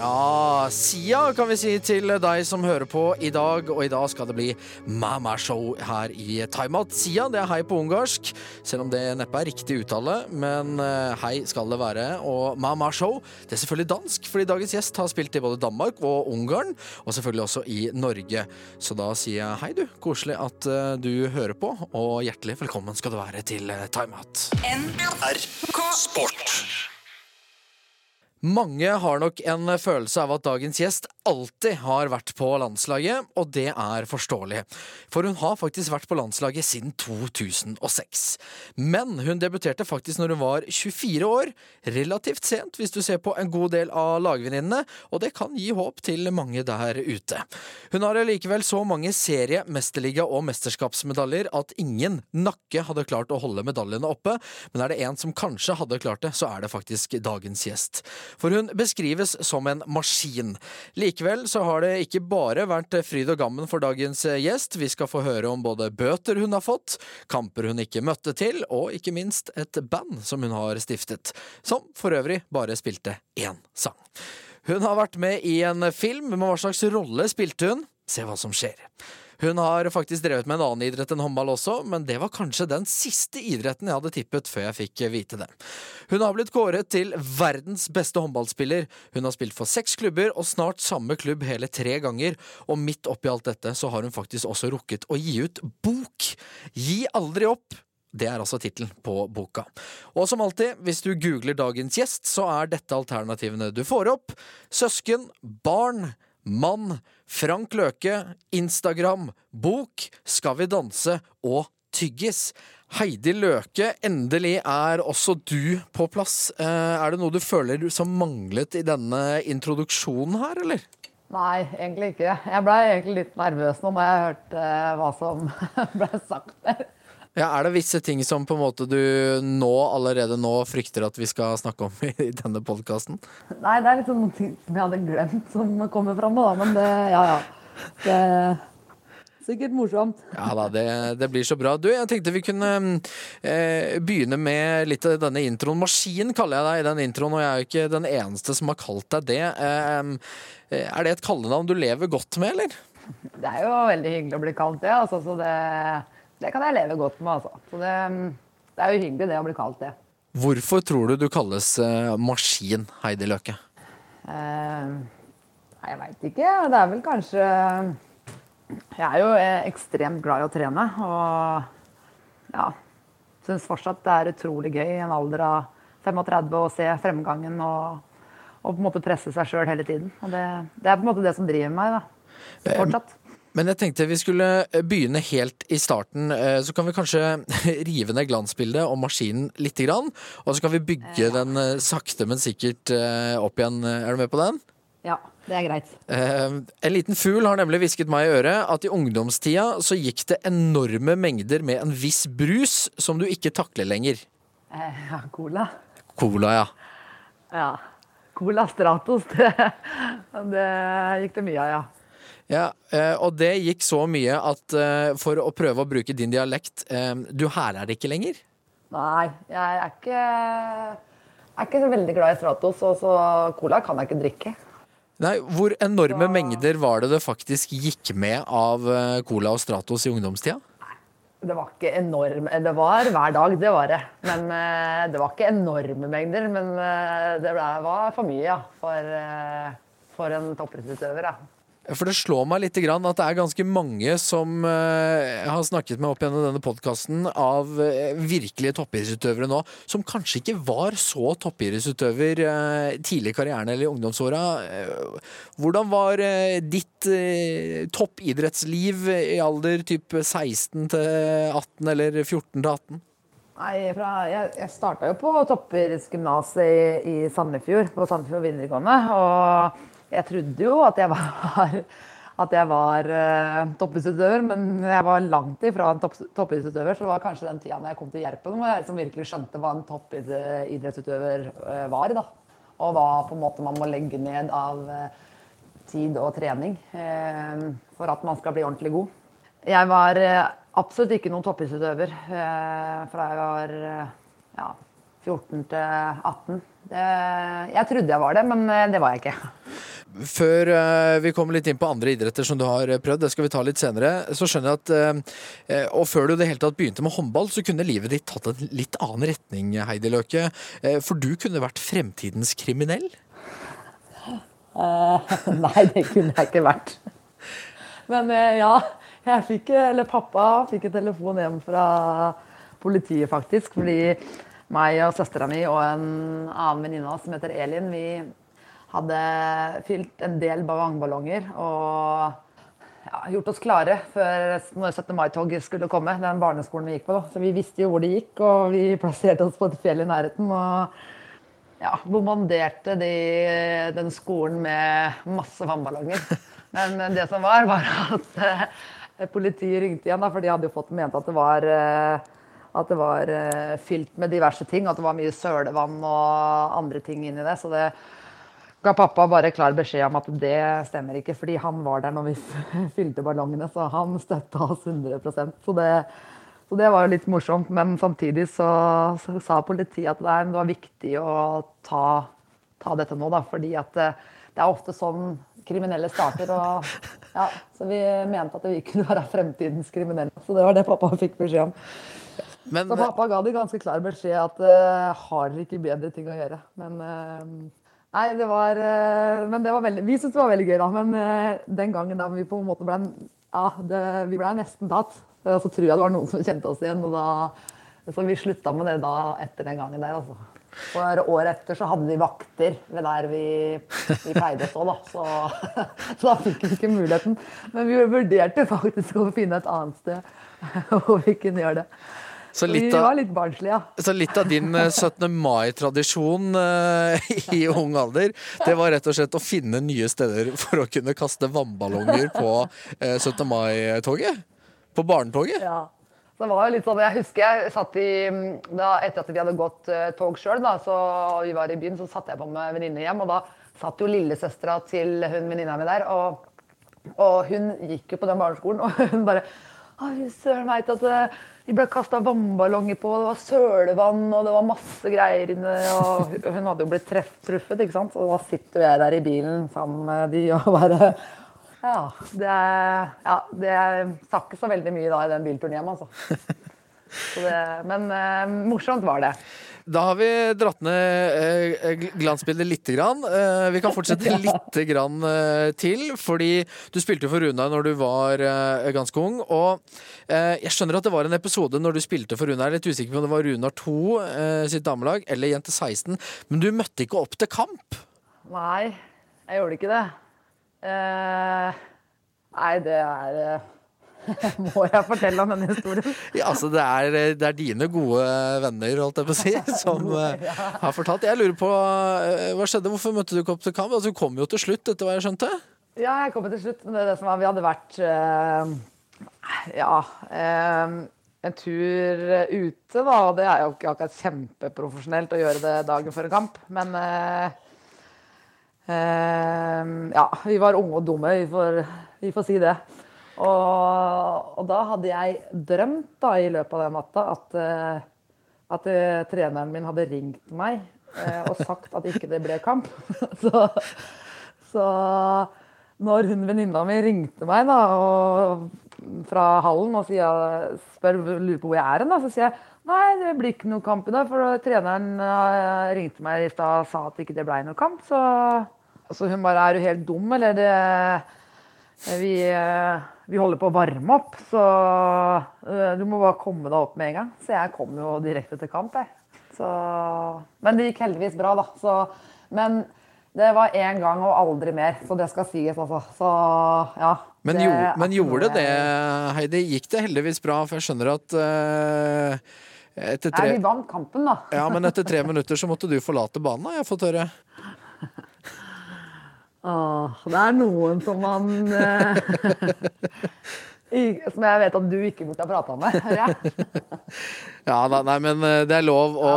Ja, Sia kan vi si til deg som hører på i dag, og i dag skal det bli Mama Show her i Timeout. Sia, det er hei på ungarsk, selv om det neppe er riktig uttale, men eh, hei skal det være. Og Mama Show, det er selvfølgelig dansk, fordi dagens gjest har spilt i både Danmark og Ungarn, og selvfølgelig også i Norge. Så da sier jeg hei, du. Koselig at eh, du hører på, og hjertelig velkommen skal du være til eh, Timeout. NRK Sport. Mange har nok en følelse av at dagens gjest alltid har vært på landslaget, og det er forståelig. For hun har faktisk vært på landslaget siden 2006. Men hun debuterte faktisk når hun var 24 år, relativt sent hvis du ser på en god del av lagvenninnene, og det kan gi håp til mange der ute. Hun har likevel så mange serie-, mesterliga- og mesterskapsmedaljer at ingen nakke hadde klart å holde medaljene oppe, men er det en som kanskje hadde klart det, så er det faktisk dagens gjest. For hun beskrives som en maskin. Likevel så har det ikke bare vært fryd og gammen for dagens gjest. Vi skal få høre om både bøter hun har fått, kamper hun ikke møtte til, og ikke minst et band som hun har stiftet. Som for øvrig bare spilte én sang. Hun har vært med i en film, men hva slags rolle spilte hun? Se hva som skjer. Hun har faktisk drevet med en annen idrett enn håndball også, men det var kanskje den siste idretten jeg hadde tippet før jeg fikk vite det. Hun har blitt kåret til verdens beste håndballspiller. Hun har spilt for seks klubber, og snart samme klubb hele tre ganger. Og midt oppi alt dette så har hun faktisk også rukket å gi ut bok. Gi aldri opp! Det er altså tittelen på boka. Og som alltid, hvis du googler dagens gjest, så er dette alternativene du får opp. Søsken, barn, mann, Frank Løke, Instagram, bok, Skal vi danse og tyggis. Heidi Løke, endelig er også du på plass. Eh, Er det noe du føler som manglet i denne introduksjonen her, eller? Nei, egentlig ikke. Jeg ble egentlig litt nervøs nå når jeg hørte eh, hva som ble sagt der. Ja, er det visse ting som på en måte du nå, allerede nå frykter at vi skal snakke om i denne podkasten? Nei, det er liksom noen ting som jeg hadde glemt som kommer fram nå, da. Men det, ja ja. Det er sikkert morsomt. Ja da, det, det blir så bra. Du, jeg tenkte vi kunne eh, begynne med litt av denne introen. Maskin kaller jeg deg i den introen, og jeg er jo ikke den eneste som har kalt deg det. Eh, er det et kallenavn du lever godt med, eller? Det er jo veldig hyggelig å bli kalt det, altså. Så det, det kan jeg leve godt med, altså. Så det, det er jo hyggelig det å bli kalt det. Hvorfor tror du du kalles uh, Maskin, Heidi Løke? Uh, nei, jeg veit ikke. Det er vel kanskje Jeg er jo eh, ekstremt glad i å trene, og ja Syns fortsatt det er utrolig gøy i en alder av 35 å se fremgangen og, og på en måte presse seg sjøl hele tiden. Og det, det er på en måte det som driver meg, da. Fortsatt. Men jeg tenkte vi skulle eh, begynne helt i starten. eh, Så kan vi kanskje rive ned glansbildet om maskinen lite grann. Og så kan vi bygge den eh, sakte, men sikkert opp igjen. Er du med på den? Ja, det er greit. En liten fugl har nemlig hvisket meg i øret at i ungdomstida så gikk det enorme mengder med en viss brus som du ikke takler lenger. Ja, cola. Cola, ja. Ja. Cola Stratos, det, det gikk det mye av, ja. Ja eh, og det gikk så mye at eh, for å prøve å bruke din dialekt eh, Du hæler det ikke lenger? Nei, jeg er ikke, jeg er ikke så veldig glad i Stratos, og så cola kan jeg ikke drikke. Nei, Hvor enorme Så- mengder var det det faktisk gikk med av Cola og Stratos i ungdomstida? Det var ikke enorme Det var hver dag, det var det. Men det var ikke enorme mengder. Men det var for mye, ja. For, for en toppidrettsutøver, ja. For det slår meg litt grann at det er ganske mange som eh, har snakket med opp gjennom denne podkasten, av eh, virkelige toppidrettsutøvere nå, som kanskje ikke var så toppidrettsutøver eh, tidlig i karrieren eller i ungdomsåra. Hvordan var ditt toppidrettsliv i alder typ 16 til 18 eller 14 til 18? Nei, fra, jeg, jeg starta jo på toppidrettsgymnaset i, i Sandefjord, på Sandefjord videregående. Og jeg trodde jo at jeg var at jeg var uh, toppidrettsutøver, men jeg var langt ifra en topp, toppidrettsutøver. Så det var kanskje den tida når jeg kom til Gjerpen hvor jeg liksom virkelig skjønte hva en toppidrettsutøver uh, var. da. Og hva på en måte man må legge ned av uh, tid og trening for at man skal bli ordentlig god. Jeg var absolutt ikke noen toppidrettsutøver fra jeg var ja, 14 til 18. Det, jeg trodde jeg var det, men det var jeg ikke. Før uh, vi kommer litt inn på andre idretter som du har prøvd, det skal vi ta litt senere, så skjønner jeg at uh, Og før du det hele tatt begynte med håndball, så kunne livet ditt tatt en litt annen retning, Heidi Løke. Uh, for du kunne vært fremtidens kriminell? nei, det kunne jeg ikke vært. Men ja, jeg fikk Eller pappa fikk en telefon hjem fra politiet, faktisk. Fordi meg og søstera mi og en annen venninne som heter Elin, vi hadde fylt en del ballongballonger og ja, gjort oss klare før når 17. mai-toget skulle komme. Den barneskolen vi gikk på. Da. Så vi visste jo hvor det gikk, og vi plasserte oss på et fjell i nærheten. Og ja, bombarderte de, den skolen med masse vannballonger. Men det som var, var at eh, politiet ringte igjen, da, for de hadde jo fått ment at det var eh, at det var eh, fylt med diverse ting. At det var mye sølevann og andre ting inni det. Så det ga pappa bare klar beskjed om at det stemmer ikke, fordi han var der når vi fylte ballongene. Så han støtta oss 100 så det, så det var jo litt morsomt. Men samtidig så, så sa politiet at det, var viktig å ta, ta, dette nå, da. Fordi at det, det er ofte sånn kriminelle starter. Og, ja, så vi mente at vi kunne være fremtidens kriminelle. Så det var det pappa fikk beskjed om. Men, så pappa ga de ganske klar beskjed at uh, har dere ikke bedre ting å gjøre. Men uh, Nei, det var uh, Men det var veldig Vi syntes det var veldig gøy, da. Men den gangen da vi på en måte ble Ja, det, vi ble nesten tatt. Så tror jeg det var noen som kjente oss igjen. og da Så vi slutta med det da etter den gangen der, altså. For året etter så hadde vi vakter ved der vi, vi pleide å stå, da. Så, så, da fikk vi ikke muligheten. Men vi vurderte faktisk å finne et annet sted hvor vi kunne gjøre det. Så litt, av, litt barnslige, ja. så litt av din 17. Eh, mai-tradisjon uh, i ung alder, det var rett og slett å finne nye steder for å kunne kaste vannballonger på uh, eh, 17. mai-toget? På barnetoget? Ja. Det var jo litt sånn, Jeg husker jeg satt i da, Etter at vi hadde gått tog sjøl, og vi var i byen, så satte jeg på med venninne hjem. Og da satt jo lillesøstera til hun venninna mi der. Og, og, hun gikk jo på den barneskolen, og hun bare Fy søren veit at de ble kasta vannballonger på, det var sølevann og det var masse greier inne. og Hun hadde jo blitt truffet, ikke sant. Og da sitter jeg der i bilen sammen med de og bare Ja. Det, ja, det sa ikke så veldig mye da i den bilturen hjem, altså. Det, men eh, morsomt var det. Da har vi dratt ned eh, glansbildet lite grann. Eh, vi kan fortsette lite grann eh, til, fordi du spilte for Runar når du var ganske ung. Og jeg skjønner at det var en episode når du spilte for Runar. Litt usikker på om det var Runar 2 eh, sitt damelag eller Jente 16. Men du møtte ikke opp til kamp? Nei, jeg gjorde ikke det. nei, det er Må jeg fortelle om denne historien? Ja, altså det er, det er, dine gode venner, holdt jeg på å si, som ja. har fortalt. Jeg lurer på, uh, Hva skjedde? Hvorfor møtte du ikke opp til kamp? Altså, du kom jo til slutt, etter hva jeg skjønte? Ja, jeg kom til slutt. Men det er det som var, vi hadde vært øh, Ja. en tur ute, da. Det er jo ikke akkurat kjempeprofesjonelt å gjøre det dagen før en kamp. Men ja, vi var unge og dumme, vi får, vi får si det. Og, og, da hadde jeg drømt da, i løpet av den natta at, eh, at uh, treneren min hadde ringt meg uh, og sagt at ikke det ble kamp. så, så, når hun venninna mi ringte meg da, fra hallen og sier, spør lurer på hvor jeg er hen, så sier jeg nei, det blir ikke noe kamp i dag. For treneren ringte meg i stad og sa at ikke det ble noe kamp. Så, så hun bare er du helt dum, eller det vi, vi, holder på å varme opp, så uh, du må bare komme deg opp med en gang. Så jeg kom jo direkte til kamp, jeg. Så, men det gikk heldigvis bra, da. Så, men det var én gang og aldri mer, så det skal sies, altså. Så ja. Men, det, jo, men gjorde det det, Heidi? Gikk det heldigvis bra? For jeg skjønner at uh, etter tre... Nei, vi vant kampen, da. ja, men etter tre minutter så måtte du forlate banen, har jeg fått høre. Åh, det er noen som man eh, Som jeg vet at du ikke burde ha prata med, hører jeg. Ja, nei, men eh, det er lov å,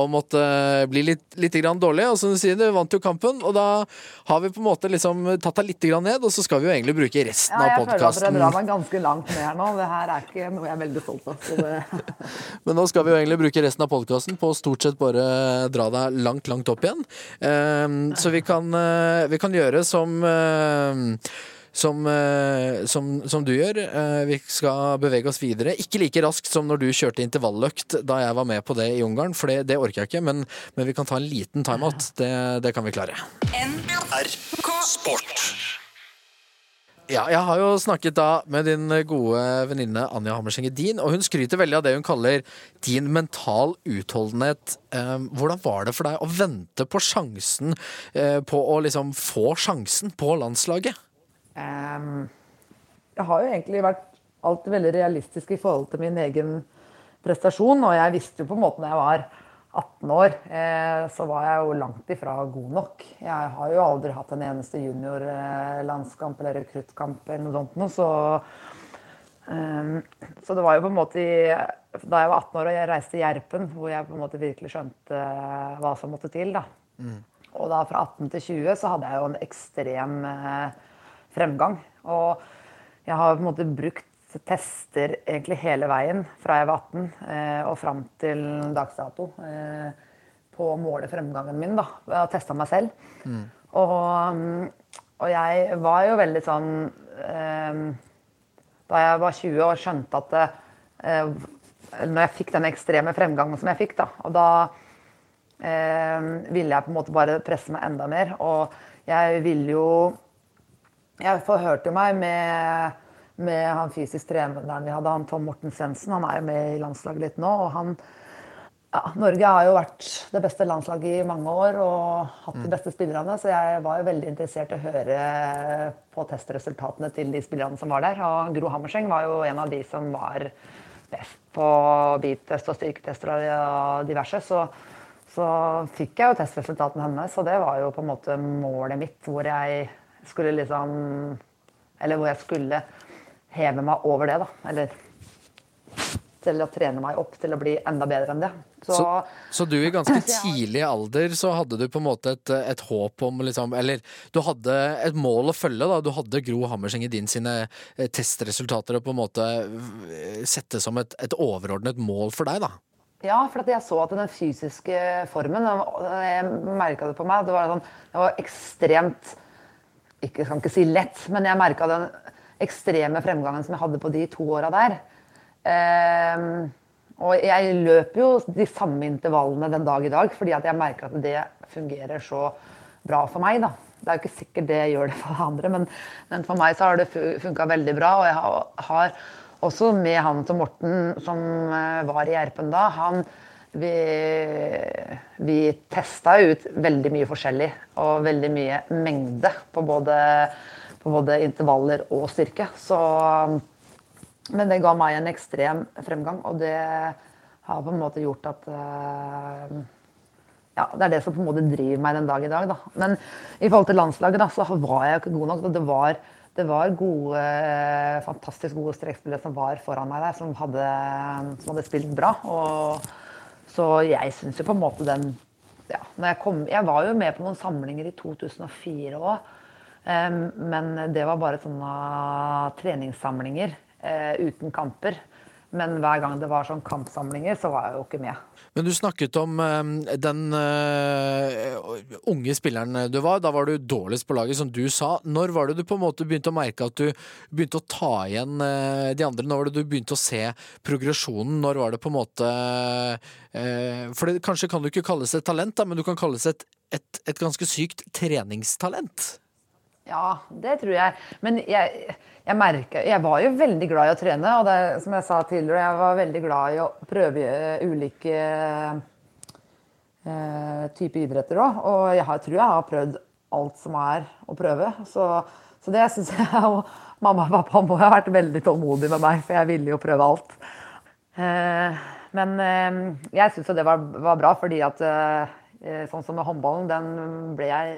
å måtte bli litt, litt grann dårlig. Og som du sier, du vant jo kampen, og da har vi på en måte liksom tatt deg litt grann ned, og så skal vi jo egentlig bruke resten Ja, av jeg føler at dere drar meg ganske langt ned her nå. Det her er ikke noe jeg er veldig stolt av. Det, Men nå skal vi jo egentlig bruke resten av podkasten på å stort sett bare dra deg langt, langt opp igjen. Ehm, så vi kan, eh, vi kan gjøre som eh, som, eh, som, som du gjør. Eh, Vi skal bevege oss videre. Ikke like raskt som når du kjørte intervalløkt da jeg var med på det i Ungarn, for det, det orker jeg ikke. Men, men vi kan ta en liten timeout. Det, det kan vi klare. NRK Sport. Ja, jeg har jo snakket da med din gode venninne Anja Hammerseng Edin, og hun skryter veldig av det hun kaller din mental utholdenhet. Eh, Hvordan var det for deg å vente på sjansen på å liksom få sjansen på landslaget? Ehm, jeg har jo egentlig vært alltid veldig realistisk i forhold til min egen prestasjon, og jeg visste jo på en måte når jeg var 18 år, eh, så var jeg jo langt ifra god nok. Jeg har jo aldri hatt en eneste juniorlandskamp eller rekruttkamp eller noe sånt noe, så ehm, så det var jo på en måte da jeg var 18 år og jeg reiste Gjerpen, hvor jeg på en måte virkelig skjønte eh, hva som måtte til. da. Og da fra 18 til 20 så hadde jeg jo en ekstrem eh, fremgang. Og jeg har på en måte brukt tester egentlig hele veien fra jeg var 18 eh, og fram til dags dato eh, på å måle fremgangen min. da, Jeg har teste meg selv. Og, mm, og jeg var jo veldig sånn eh, Da jeg var 20 og skjønte at eh, Når jeg fikk den ekstreme fremgangen som jeg fikk, da, og da eh, ville jeg på en måte bare presse meg enda mer. Og jeg ville jo Jeg forhørte meg med, med han fysisk treneren vi hadde, han Tom Morten Svendsen. Han er jo med i landslaget litt nå. og han ja, Norge har jo vært det beste landslaget i mange år og hatt de beste spillerne, så jeg var jo veldig interessert i å høre på testresultatene til de spillerne som var der. Og Gro Hammerseng var jo en av de som var best på beat-test og styrketester og diverse. Så, så fikk jeg jo testresultatene hennes, og det var jo på en måte målet mitt, hvor jeg skulle liksom Eller hvor jeg skulle heve meg over det, da. Eller til å trene meg opp til å bli enda bedre enn det. Så, Så, så du i ganske tidlig alder så hadde du på en måte et, et håp om liksom Eller du hadde et mål å følge, da. Du hadde Gro Hammerseng Edin sine eh, testresultater og på en måte eh, sette som et, et overordnet mål for deg, da. ja, for at jeg så at den fysiske formen Jeg merka det på meg. Det var, sånn, det var ekstremt ikke, Jeg kan ikke si lett, men jeg merka den ekstreme fremgangen som jeg hadde på de to åra der. Eh, og jeg løper jo de samme intervallene den dag i dag, fordi at jeg merker at det fungerer så bra for meg. da. Det er jo ikke sikkert det gjør det for andre, men, men for meg så har det funka veldig bra. Og jeg har, også med han til Morten, som eh, var i Gjerpen da, han vi, vi testa ut veldig mye forskjellig og veldig mye mengde på både, på både intervaller og styrke. Så men det ga meg en ekstrem fremgang, og det har på en måte gjort at eh, Ja, det er det som på en måte driver meg den dag i dag, da. Men i forhold til landslaget, da, så var jeg ikke god nok. Det var, det var gode, fantastisk gode strekspillere som var foran meg der, som hadde, som hadde spilt bra. Og, så jeg syns jo på en måte den ja, jeg, kom, jeg var jo med på noen samlinger i 2004 òg. men det var bare sånne treningssamlinger uh, uten kamper. Men hver gang det var sånn kampsamlinger, så var jeg jo ikke med. Men du snakket om eh, den eh, unge spilleren du var. Da var du dårligst på laget, som du sa. Når var det du på en måte begynte å merke at du begynte å ta igjen eh, de andre? Når var det du begynte å se progresjonen? Når var det på en måte eh, For det, kanskje kan du ikke kalles et talent, da, men du kan kalles et, et, et ganske sykt treningstalent? Ja, det tror jeg. Men jeg, jeg merker Jeg var jo veldig glad i å trene. Og det, som jeg sa tidligere, jeg var veldig glad i å prøve eh, ulike eh, typer idretter òg. Og jeg har, tror jeg har prøvd alt som er å prøve. Så, så det syns jeg og mamma og pappa må ha vært veldig tålmodige med meg, for jeg ville jo prøve alt. Eh, men eh, jeg syns jo det var, var bra, fordi at Eh, Sånn som med håndballen, den ble jeg,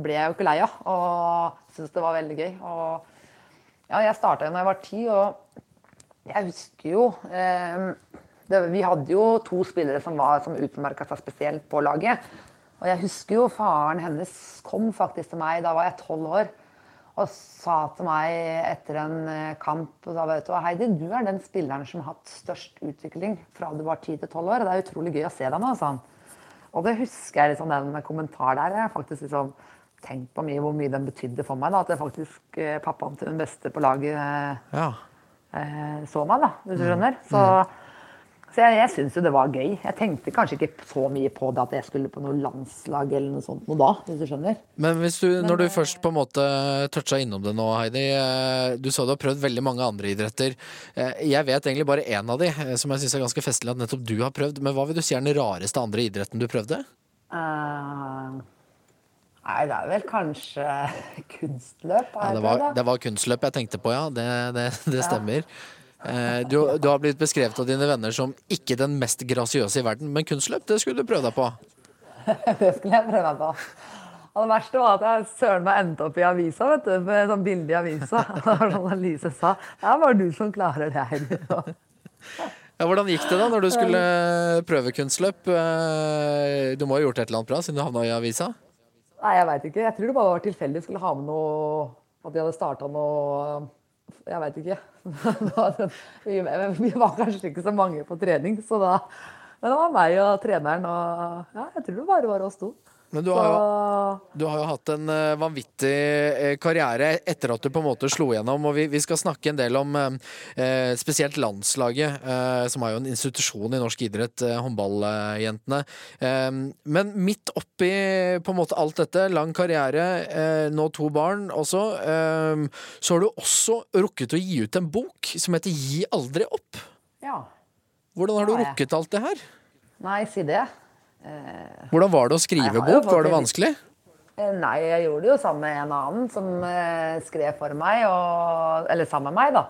ble jeg jo ikke lei av. Og syntes det var veldig gøy. Og ja, jeg starta jo da jeg var ti, og jeg husker jo eh, det, Vi hadde jo to spillere som, var- som utmerka seg spesielt på laget. Og jeg husker jo faren hennes kom faktisk til meg, da var jeg tolv år, og sa til meg etter en eh, kamp og sa, vet du, Heidi, du er den spilleren som har hatt størst utvikling fra du var 10 til 12 år. Det er utrolig gøy å se deg nå, sa han. Og det husker jeg liksom den kommentar der. Jeg faktisk liksom tenkt på mye hvor mye den betydde for meg. da, At det faktisk eh, pappaen til den beste på laget eh, Ja. eh, så meg, da, hvis du skjønner. Så, så jeg, jeg syns jo det var gøy. Jeg tenkte kanskje ikke så mye på det at jeg skulle på noe landslag eller noe sånt noe da, hvis du skjønner. Men hvis du, når du først på en måte toucha innom det nå, Heidi. eh, Du sa du har prøvd veldig mange andre idretter. Eh, Jeg vet egentlig bare én av de, eh, som jeg syns er ganske festlig at nettopp du har prøvd. Men hva vil du si er den rareste andre idretten du prøvde? Uh... nei, det er vel kanskje kunstløp. Ja, det, var, det var kunstløp jeg tenkte på, ja. Det, det, det stemmer. Eh, Du, du har blitt beskrevet av dine venner som ikke den mest grasiøse i verden, men kunstløp, det skulle du prøve deg på. Det skulle jeg prøve meg på. Og det verste var at jeg søren meg endte opp i avisa, vet du, med sånn bilde i avisa. Sånn Lise sa det er bare du som klarer det her. Ja, hvordan gikk det da når du skulle prøve kunstløp? Eh, Du må ha gjort et eller annet bra siden du havna i avisa? Nei, jeg veit ikke. Jeg tror det bare var tilfeldig. Skulle ha med noe At de hadde starta noe Jeg veit ikke. Vi var kanskje ikke så mange på trening, så da Men det var meg og treneren og Ja, jeg tror det bare var oss to. Men du har jo Du har jo hatt en eh, vanvittig eh, karriere etter at du på en måte slo gjennom, og vi, vi skal snakke en del om eh, eh, spesielt landslaget, eh, som er jo en institusjon i norsk idrett, eh, håndballjentene. Men midt oppi på en måte alt dette, lang karriere, nå to barn også, så har du også rukket å gi ut en bok som heter Gi aldri opp. Ja. Hvordan har du rukket alt det her? Nei, si det. Hvordan var det å skrive bok? Var det vanskelig? Eh, Nei, jeg gjorde det jo sammen med en annen som eh, skrev for meg, og, eller sammen med meg, da.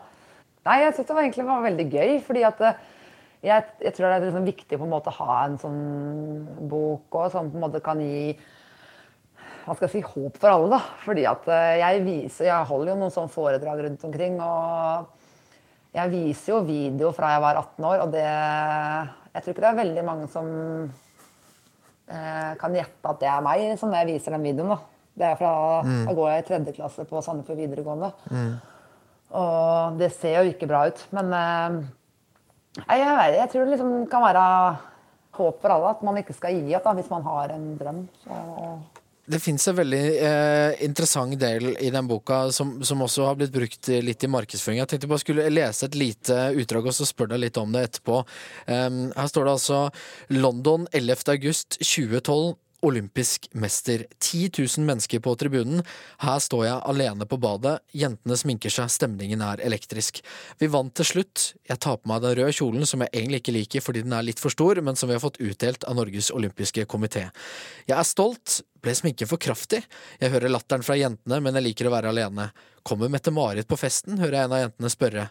Nei, jeg syns det var egentlig var veldig gøy, fordi at eh, jeg, jeg tror det er liksom viktig på en måte å ha en sånn bok og som på en måte kan gi hva skal jeg si, håp for alle. da. Fordi at eh, jeg viser, jeg holder jo noen sånne foredrag rundt omkring, og jeg viser jo video fra jeg var 18 år, og det Jeg tror ikke det er veldig mange som eh, kan gjette at det er meg som jeg viser den videoen. da. Det er fra, Da går jeg i tredje klasse på Sandefjord videregående. Og det ser jo ikke bra ut. Men eh, jeg, jeg tror det liksom kan være håp for alle. At man ikke skal gi opp da, hvis man har en drøm. Så, Det fins en veldig eh, interessant del i den boka som, som også har blitt brukt litt i markedsføring. Jeg tenkte bare skulle lese et lite utdrag og så spørre deg litt om det etterpå. Um, her står det altså London 11. august 2012. Olympisk mester. 10 000 mennesker på tribunen. Her står jeg alene på badet. Jentene sminker seg, stemningen er elektrisk. Vi vant til slutt. Jeg tar på meg den røde kjolen som jeg egentlig ikke liker fordi den er litt for stor, men som vi har fått utdelt av Norges olympiske komité. Jeg er stolt. Ble sminken for kraftig? Jeg hører latteren fra jentene, men jeg liker å være alene. Kommer Mette-Marit på festen, hører jeg en av jentene spørre.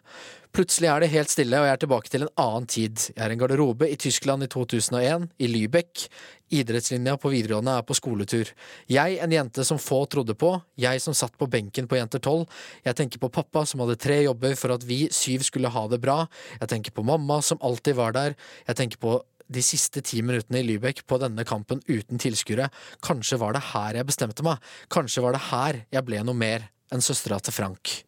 Plutselig er det helt stille, og jeg er tilbake til en annen tid. Jeg er i en garderobe i Tyskland i 2001, i Lübeck. Idrettslinja på videregående er på skoletur. Jeg, en jente som få trodde på, jeg som satt på benken på Jenter 12. Jeg tenker på pappa som hadde tre jobber for at vi syv skulle ha det bra. Jeg tenker på mamma som alltid var der. Jeg tenker på de siste ti minuttene i Lübeck på denne kampen uten tilskuere. Kanskje var det her jeg bestemte meg. Kanskje var det her jeg ble noe mer enn søstera til Frank.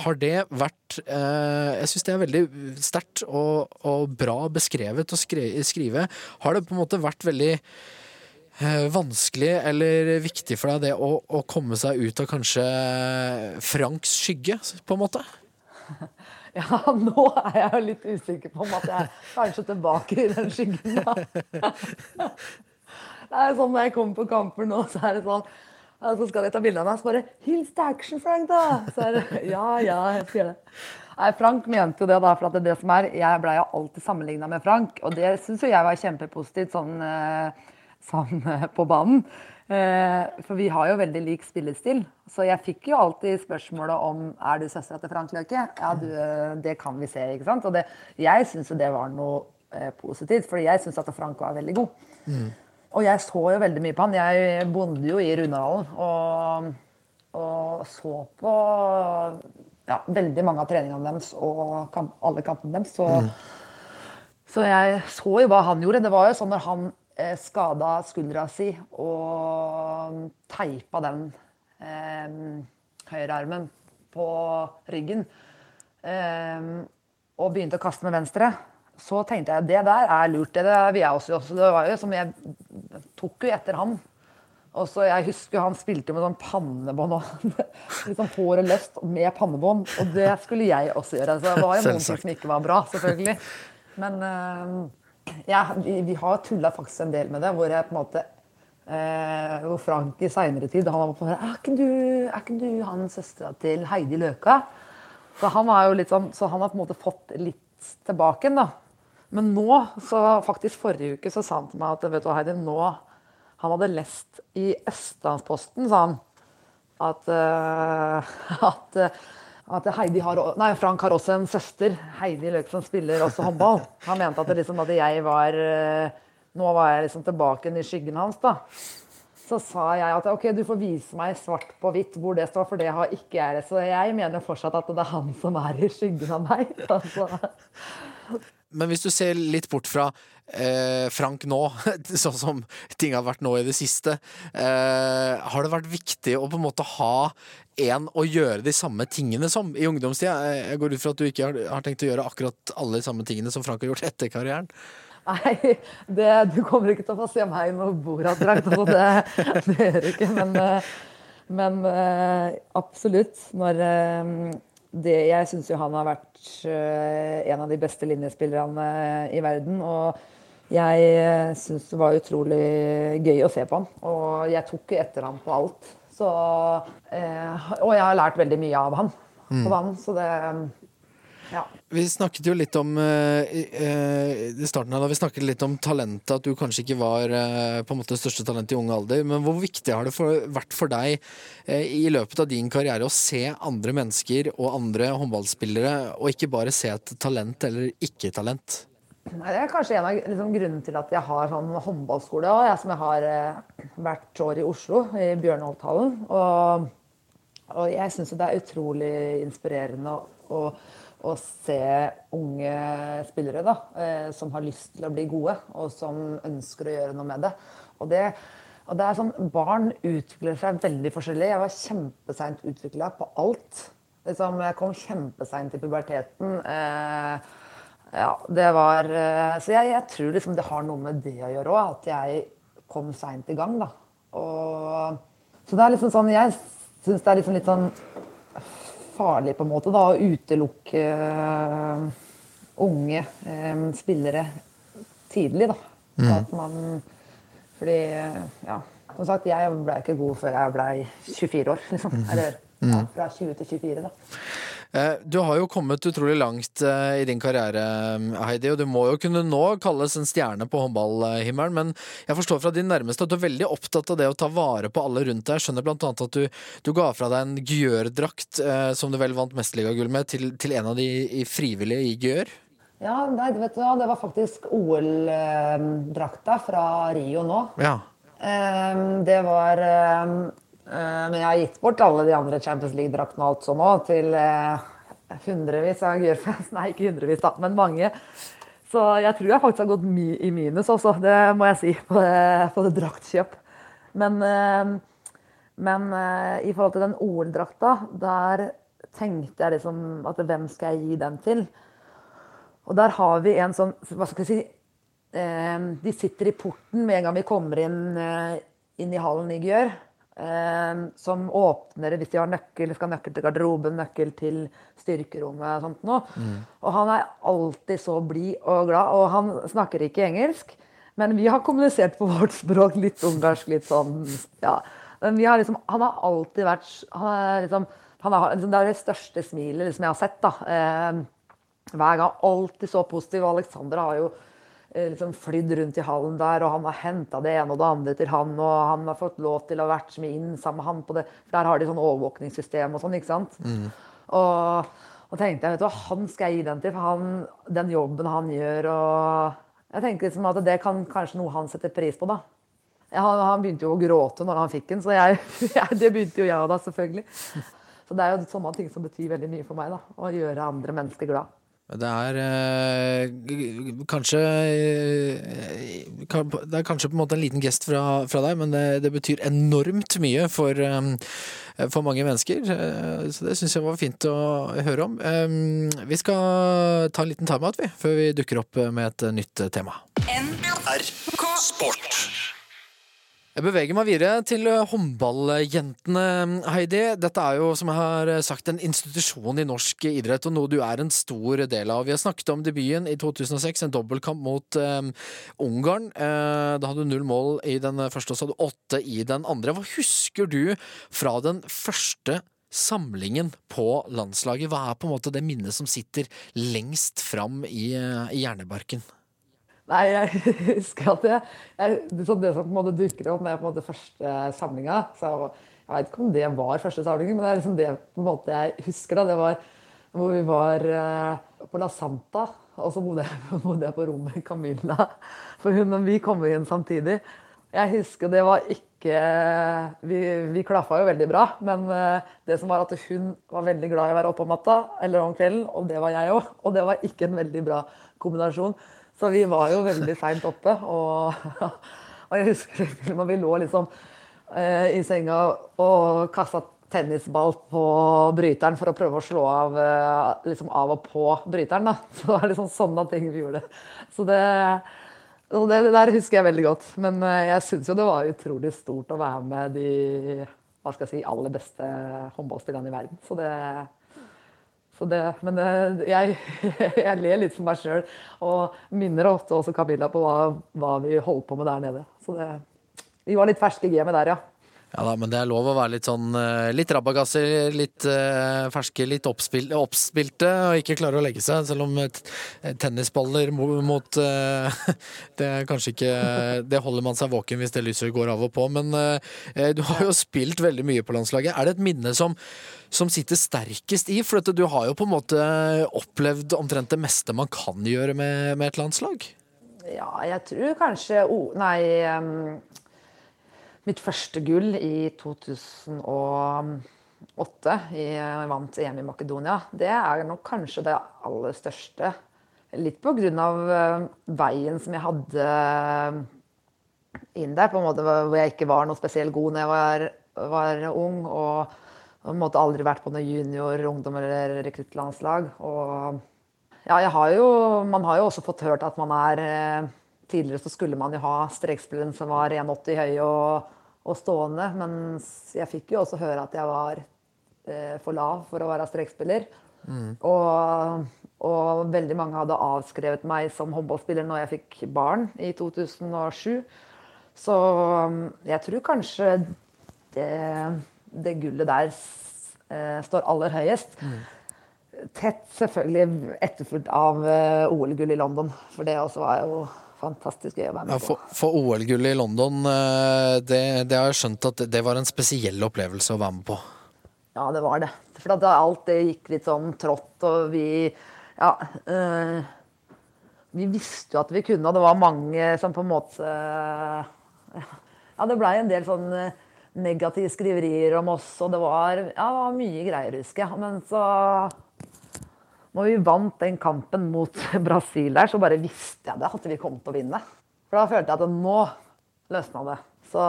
Har det vært eh, Jeg syns det er veldig sterkt og, og bra beskrevet å skrive. Har det på en måte vært veldig eh, vanskelig eller viktig for deg det å, å komme seg ut av kanskje Franks skygge, på en måte? ja, nå er jeg jo litt usikker på om at jeg er kanskje tilbake i den skyggen. da. Det er sånn når jeg kommer på kamper nå, så er det sånn Så skal de ta bilde av meg, så bare 'Hils til action, Frank', da! Så er det Ja, ja, jeg sier det. Nei, Frank mente jo det, da, for at det, er det som er Jeg blei jo alltid sammenligna med Frank, og det syns jo jeg var kjempepositivt sånn, eh, sånn eh, på banen. Eh, For vi har jo veldig lik spillestil. Så jeg fikk jo alltid spørsmålet om er du søstera til Frank Løke. Ja, du, eh, det kan vi se, ikke sant. Og det, jeg syns jo det var noe eh, positivt, fordi jeg syns at Frank var veldig god. og jeg så jo veldig mye på han. Jeg bonde jo i Runedalen og, og så på ja, veldig mange av treningene deres og kamp, alle kampene deres. Så, så jeg så jo hva han gjorde. Det var jo sånn når han skada skuldra si og teipa den eh, høyrearmen på ryggen eh, og begynte å kaste med venstre, så tenkte jeg det der er lurt. Det, det vil jeg også. Det var jo som jeg tok jo etter han. Og så Jeg husker han spilte med sånn pannebånd og liksom håret løst med pannebånd. Og det skulle jeg også gjøre. Så det var jo noen ting som ikke var bra, selvfølgelig. Men eh, ja, vi, vi har tulla faktisk en del med det, hvor jeg på en måte eh, Hvor Frank i seinere tid han var på er ikke, du, er ikke du han søstera til Heidi Løka? Så han, er jo litt sånn, så han har på en måte fått litt tilbake igjen, da. Men nå, så faktisk forrige uke, så sa han til meg at vet du, Heidi, nå Han hadde lest i Østlandsposten, sa han, at, uh, at, eh, at har, nei, Frank har også en søster, Heidi Løk, som spiller også håndball. Han mente at, liksom, at jeg var eh, Nå var jeg liksom tilbake i skyggen hans, da. Så sa jeg at ok, du får vise meg svart på hvitt hvor det står, for det har ikke jeg. Så jeg mener fortsatt at det er han som er i skyggen av meg. Altså. Men hvis du ser litt bort fra Frank nå, sånn som ting har vært nå i det siste, eh, har det vært viktig å på en måte ha en å gjøre de samme tingene som i ungdomstida? Jeg- Jeg går ut fra at du ikke har, har tenkt å gjøre akkurat alle de samme tingene som Frank har gjort etter karrieren? Nei, det, du kommer ikke til å få se meg i noe Borat-drakt. Altså det, det gjør du ikke. Men, eh, men eh, absolutt. Når eh, det, Jeg syns jo han har vært eh, en av de beste linjespillerne i verden. Og jeg syns det var utrolig gøy å se på han. Og jeg tok etter ham på alt. Så, eh, og jeg har lært veldig mye av han Mm. banen. Så det Ja. Vi snakket jo litt om eh, i eh, starten her da vi snakket litt om talentet, at du kanskje ikke var eh, på en måte største talent i ung alder. Men hvor viktig har det for, vært for deg eh, i løpet av din karriere å se andre mennesker og andre håndballspillere, og ikke bare se et talent eller ikke-talent? Det er kanskje en av liksom, grunnene til at jeg har sånn håndballskole òg. Jeg som jeg har eh, hvert år i Oslo, i Bjørnholthallen. Og, og jeg syns det er utrolig inspirerende å, å se unge spillere da, eh, som har lyst til å bli gode, og som ønsker å gjøre noe med det. Og det, og det er sånn, Barn utvikler seg veldig forskjellig. Jeg var kjempeseint utvikla på alt. Liksom, jeg kom kjempeseint i puberteten. Eh, ja, det var eh, Så jeg, jeg tror liksom det har noe med det å gjøre òg, at jeg kom seint i gang, da. Og, så det er liksom sånn Jeg syns det er liksom litt sånn farlig på en måte da, å utelukke eh, unge eh, spillere tidlig, da. At man Fordi, ja Som sagt, jeg ble ikke god før jeg ble 24 år, liksom. Eller ja, fra 20 til 24, da. Eh, Du har jo kommet utrolig langt eh, i din karriere, Heidi, og du må jo kunne nå kalles en stjerne på håndballhimmelen, men jeg forstår fra din nærmeste at du er veldig opptatt av det å ta vare på alle rundt deg. Jeg skjønner blant annet at du, du ga fra deg en Gyør-drakt, eh, som du vel vant mesterligagull med, til, til en av de frivillige i Gjør. Ja, nei, vet du det var faktisk OL-drakta fra Rio nå. Ja. Ehm, det var ehm, eh, Men jeg har gitt bort alle de andre Champions League-draktene og alt sånn òg til eh, hundrevis av Gjør-fans. Nei, ikke hundrevis, da, men mange. Så jeg tror jeg faktisk har gått mi i minus også, det må jeg si, på det, på det draktkjøp. Men, men eh, i forhold til den OL-drakta, der tenkte jeg liksom at hvem skal jeg gi den til? Og der har vi en sånn Hva skal jeg si eh, De sitter i porten med en gang vi kommer inn, eh, inn i hallen i Gjør. Eh, som åpner hvis de har nøkkel, skal ha nøkkel til garderoben, nøkkel til styrkerommet og sånt noe. Og han er alltid så blid og glad, og han snakker ikke engelsk. Men vi har kommunisert på vårt språk, litt ungarsk, litt sånn ja. Men vi har liksom, han har alltid vært Han er liksom, han er, liksom det er det største smilet liksom, jeg har sett. da. Eh, hver gang. Alltid så positiv. Og Alexander har jo liksom flydd rundt i hallen der, og han har henta det ene og det andre til han, og han har fått lov til å ha vært med inn sammen med han på det. For der har de sånn overvåkningssystem og sånn, ikke sant. Og, og tenkte jeg, vet du hva, han skal jeg gi den til, for han, den jobben han gjør, og jeg tenker liksom at det kan kanskje noe han setter pris på, da. Han, han begynte jo å gråte når han fikk den, så jeg, jeg, det begynte jo jeg da, selvfølgelig. Så det er jo sånne ting som betyr veldig mye for meg, da. Å gjøre andre mennesker glad. Det er øh, kanskje øh, Det er kanskje på en måte en liten gest fra, fra deg, men det, det, betyr enormt mye for, øh, for mange mennesker. Så det syns jeg var fint å høre om. Vi skal ta en liten timeout, vi, før vi dukker opp med et nytt tema. NRK Sport. Jeg beveger meg videre til håndballjentene, Heidi. Dette er jo, som jeg har sagt, en institusjon i norsk idrett, og noe du er en stor del av. Vi har snakket om debuten i 2006, en dobbeltkamp mot um, Ungarn. Uh, da hadde du null mål i den første, og så hadde du åtte i den andre. Hva husker du fra den første samlingen på landslaget? Hva er på en måte det minnet som sitter lengst fram i, i hjernebarken? Nei, jeg husker at jeg, jeg, det, som på en måte dukker opp med på en måte første samlinga så Jeg vet ikke om det var første samlingen, men det er liksom det på en måte jeg husker. da, Det var hvor vi var uh, på La Santa, og så bodde jeg, bodde jeg på rommet med Camilla. For hun og vi kom inn samtidig. Jeg husker det var ikke Vi, vi klaffa jo veldig bra, men uh, det som var at hun var veldig glad i å være oppe om natta eller om kvelden, og det var jeg òg. Og det var ikke en veldig bra kombinasjon. Så vi var jo veldig seint oppe. Og, og, jeg husker når vi lå liksom eh, i senga og kasta tennisball på bryteren for å prøve å slå av, eh, liksom av og på bryteren. Da. Så det var liksom sånne ting vi gjorde. Så det, det, det der husker jeg veldig godt. Men eh, jeg syns jo det var utrolig stort å være med de hva skal jeg si, aller beste håndballspillerne i verden. Så det det, men jeg, jeg, ler litt for meg sjøl og minner ofte også Camilla på hva, hva, vi holdt på med der nede. Så det, vi var litt ferske i gamet der, ja. Ja da, men det er lov å være litt sånn eh, litt rabagasser, litt uh, ferske, litt oppspil, oppspilte og ikke klare å legge seg. Selv om tennisballer mot uh, Det er kanskje ikke Det holder man seg våken hvis det lyset går av og på. Men uh, du har jo spilt veldig mye på landslaget. Er det et minne som som sitter sterkest i? For du har jo på en måte opplevd omtrent det meste man kan gjøre med, med et landslag? Ja, jeg tror kanskje oh, Nei. Um, mitt første gull i 2008 i, jeg vant EM i Makedonia. Det er nok kanskje det aller største. Litt på grunn av uh, veien som jeg hadde inn der, på en måte hvor jeg ikke var noe spesielt god når jeg var, var ung. og på en måte aldri vært på noe junior-, ungdom- eller rekruttlandslag. Og ja, har jo Man har jo også fått hørt at man er eh, Tidligere så skulle man jo ha strekspilleren som var 1,80 høy og, og, stående, men jeg fikk jo også høre at jeg var eh, for lav for å være strekspiller. Mm. Og, og, veldig mange hadde avskrevet meg som håndballspiller når jeg fikk barn i 2007. Så jeg tror kanskje det det gullet der eh, står aller høyest. Mm. Tett selvfølgelig etterfulgt av eh, OL-gull i London, for det også var jo fantastisk gøy å være med ja, for, for OL-gullet i London, eh, det, det, har jeg skjønt at det var en spesiell opplevelse å være med på? Ja, det var det. For da alt det gikk litt sånn trått, og vi Ja. Øh, vi visste jo at vi kunne, og det var mange som på en måte Ja, det blei en del sånn negative skriverier om oss, og det var, ja, det var mye greier, husker jeg. Men så når vi vant den kampen mot Brasil der, så bare visste jeg det, at vi kom til å vinne. For da følte jeg at nå løsna det. Så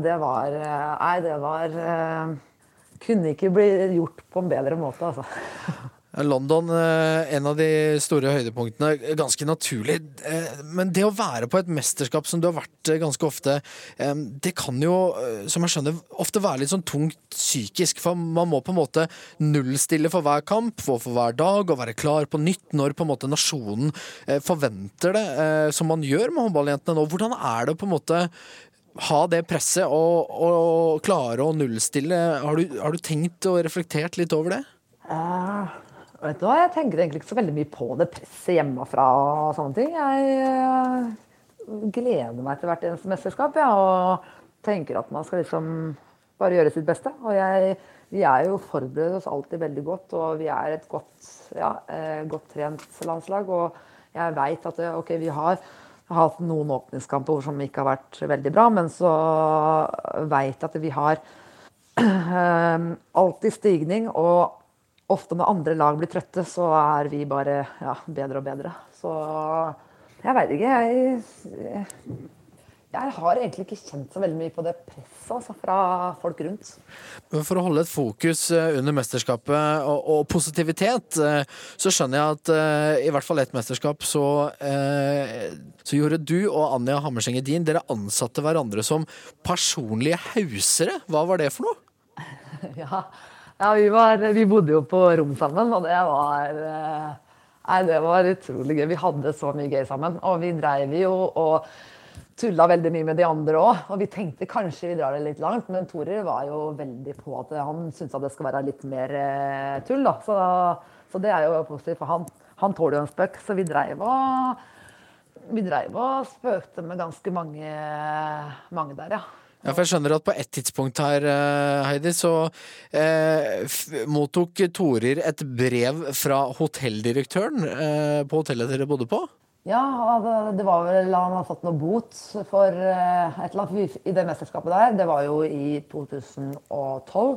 det var Nei, det var Kunne ikke bli gjort på en bedre måte, altså. London, eh, en av de store høydepunktene. Ganske naturlig. Eh, men det å være på et mesterskap som du har vært eh, ganske ofte, det kan jo, som jeg skjønner, ofte være litt sånn tungt psykisk. For man må på en måte nullstille for hver kamp, for, for hver dag, og være klar på nytt når på en måte nasjonen forventer det, som man gjør med håndballjentene nå. Hvordan er det på en måte ha det presset og, og klare å nullstille? Har du, har du tenkt og reflektert litt over det? Uh, Vet du hva, Jeg tenker egentlig ikke så veldig mye på det presset hjemmefra og sånne ting. Jeg uh, gleder meg til hvert eneste mesterskap ja, og tenker at man skal liksom bare gjøre sitt beste. Og jeg, vi er jo forberedt oss alltid veldig godt, og vi er et godt, ja, uh, godt trent landslag. Og jeg veit at ok, vi har hatt noen åpningskamper som ikke har vært veldig bra, men så veit jeg at vi har eh, alltid stigning. Og ofte når andre lag blir trøtte, så er vi bare ja, bedre og bedre. Så jeg veit ikke. Jeg, jeg har egentlig ikke kjent så veldig mye på det presset altså, fra folk rundt. For å holde et fokus eh, under mesterskapet og, og positivitet, eh, så skjønner jeg at uh, i hvert fall ett mesterskap så, så gjorde du og Anja Hammerseng Edin dere ansatte hverandre som personlige hausere. Hva var det for noe? ja, ja vi, var, vi, bodde jo på rom sammen, og det var Nei, det var utrolig gøy. Vi hadde så mye gøy sammen. Og vi dreiv jo og tulla veldig mye med de andre òg. Og vi tenkte kanskje vi drar det litt langt, men Torer var jo veldig på at han syntes at det skal være litt mer eh, tull. da. Så, så det er jo positivt, for han, han tåler jo en spøk. Så vi dreiv og vi dreiv og spøkte med ganske mange, mange der, ja. Ja, for jeg skjønner at på et tidspunkt her, eh, Heidi, så eh, mottok Torir et brev fra hotelldirektøren eh, på hotellet dere bodde på? Ja, det var vel Han hadde fått noe bot for eh, et eller annet i det mesterskapet der. Det var jo i 2012.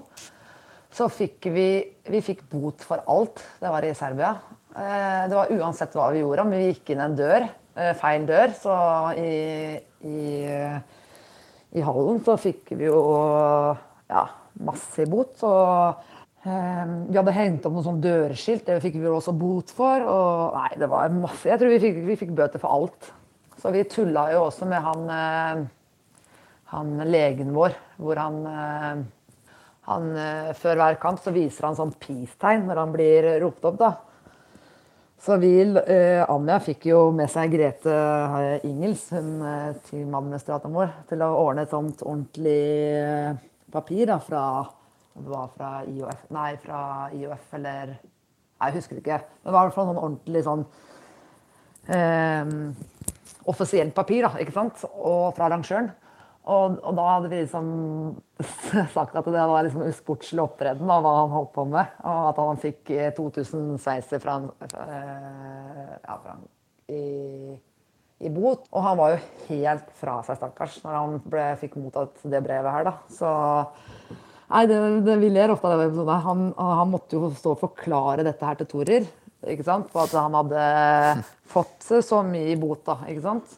Så fikk vi, vi fikk bot for alt. Det var i Serbia. Eh, det var uansett hva vi gjorde. Om vi gikk inn en dør, eh, feil dør, så i, i, i hallen så fikk vi jo ja, masse bot. Så eh, vi hadde hengt opp noen sånn dørskilt, det fikk vi også bot for. Og nei, det var masse. Jeg tror vi fikk, vi fikk bøter for alt. Så vi tulla jo også med han, eh, han legen vår, hvor han, eh, han eh, Før hver kamp så viser han sånn peace-tegn når han blir ropt opp, da. Så vi, Anja fikk jo med seg Grete Ingels, hun teamadministratoren vår, til å ordne et sånt ordentlig papir da, fra det var fra IOF Nei, fra IOF eller Nei, jeg husker ikke. Men det var i hvert fall noen ordentlig sånn eh, offisielt papir, da, ikke sant? Og fra arrangøren. Og, og, da hadde vi liksom sagt at det var liksom usportslig opptreden av hva han holdt på med. Og at han fikk 2000 sveiser fra, fra, eh, ja, fra i, i, bot. Og han var jo helt fra seg, stakkars, når han ble, fikk mottatt det brevet her, da. Så Nei, det, det, Vi ler ofte av det. Han, han, måtte jo stå og forklare dette her til Torer. ikke sant? For at han hadde fått så mye i bot. da, ikke sant?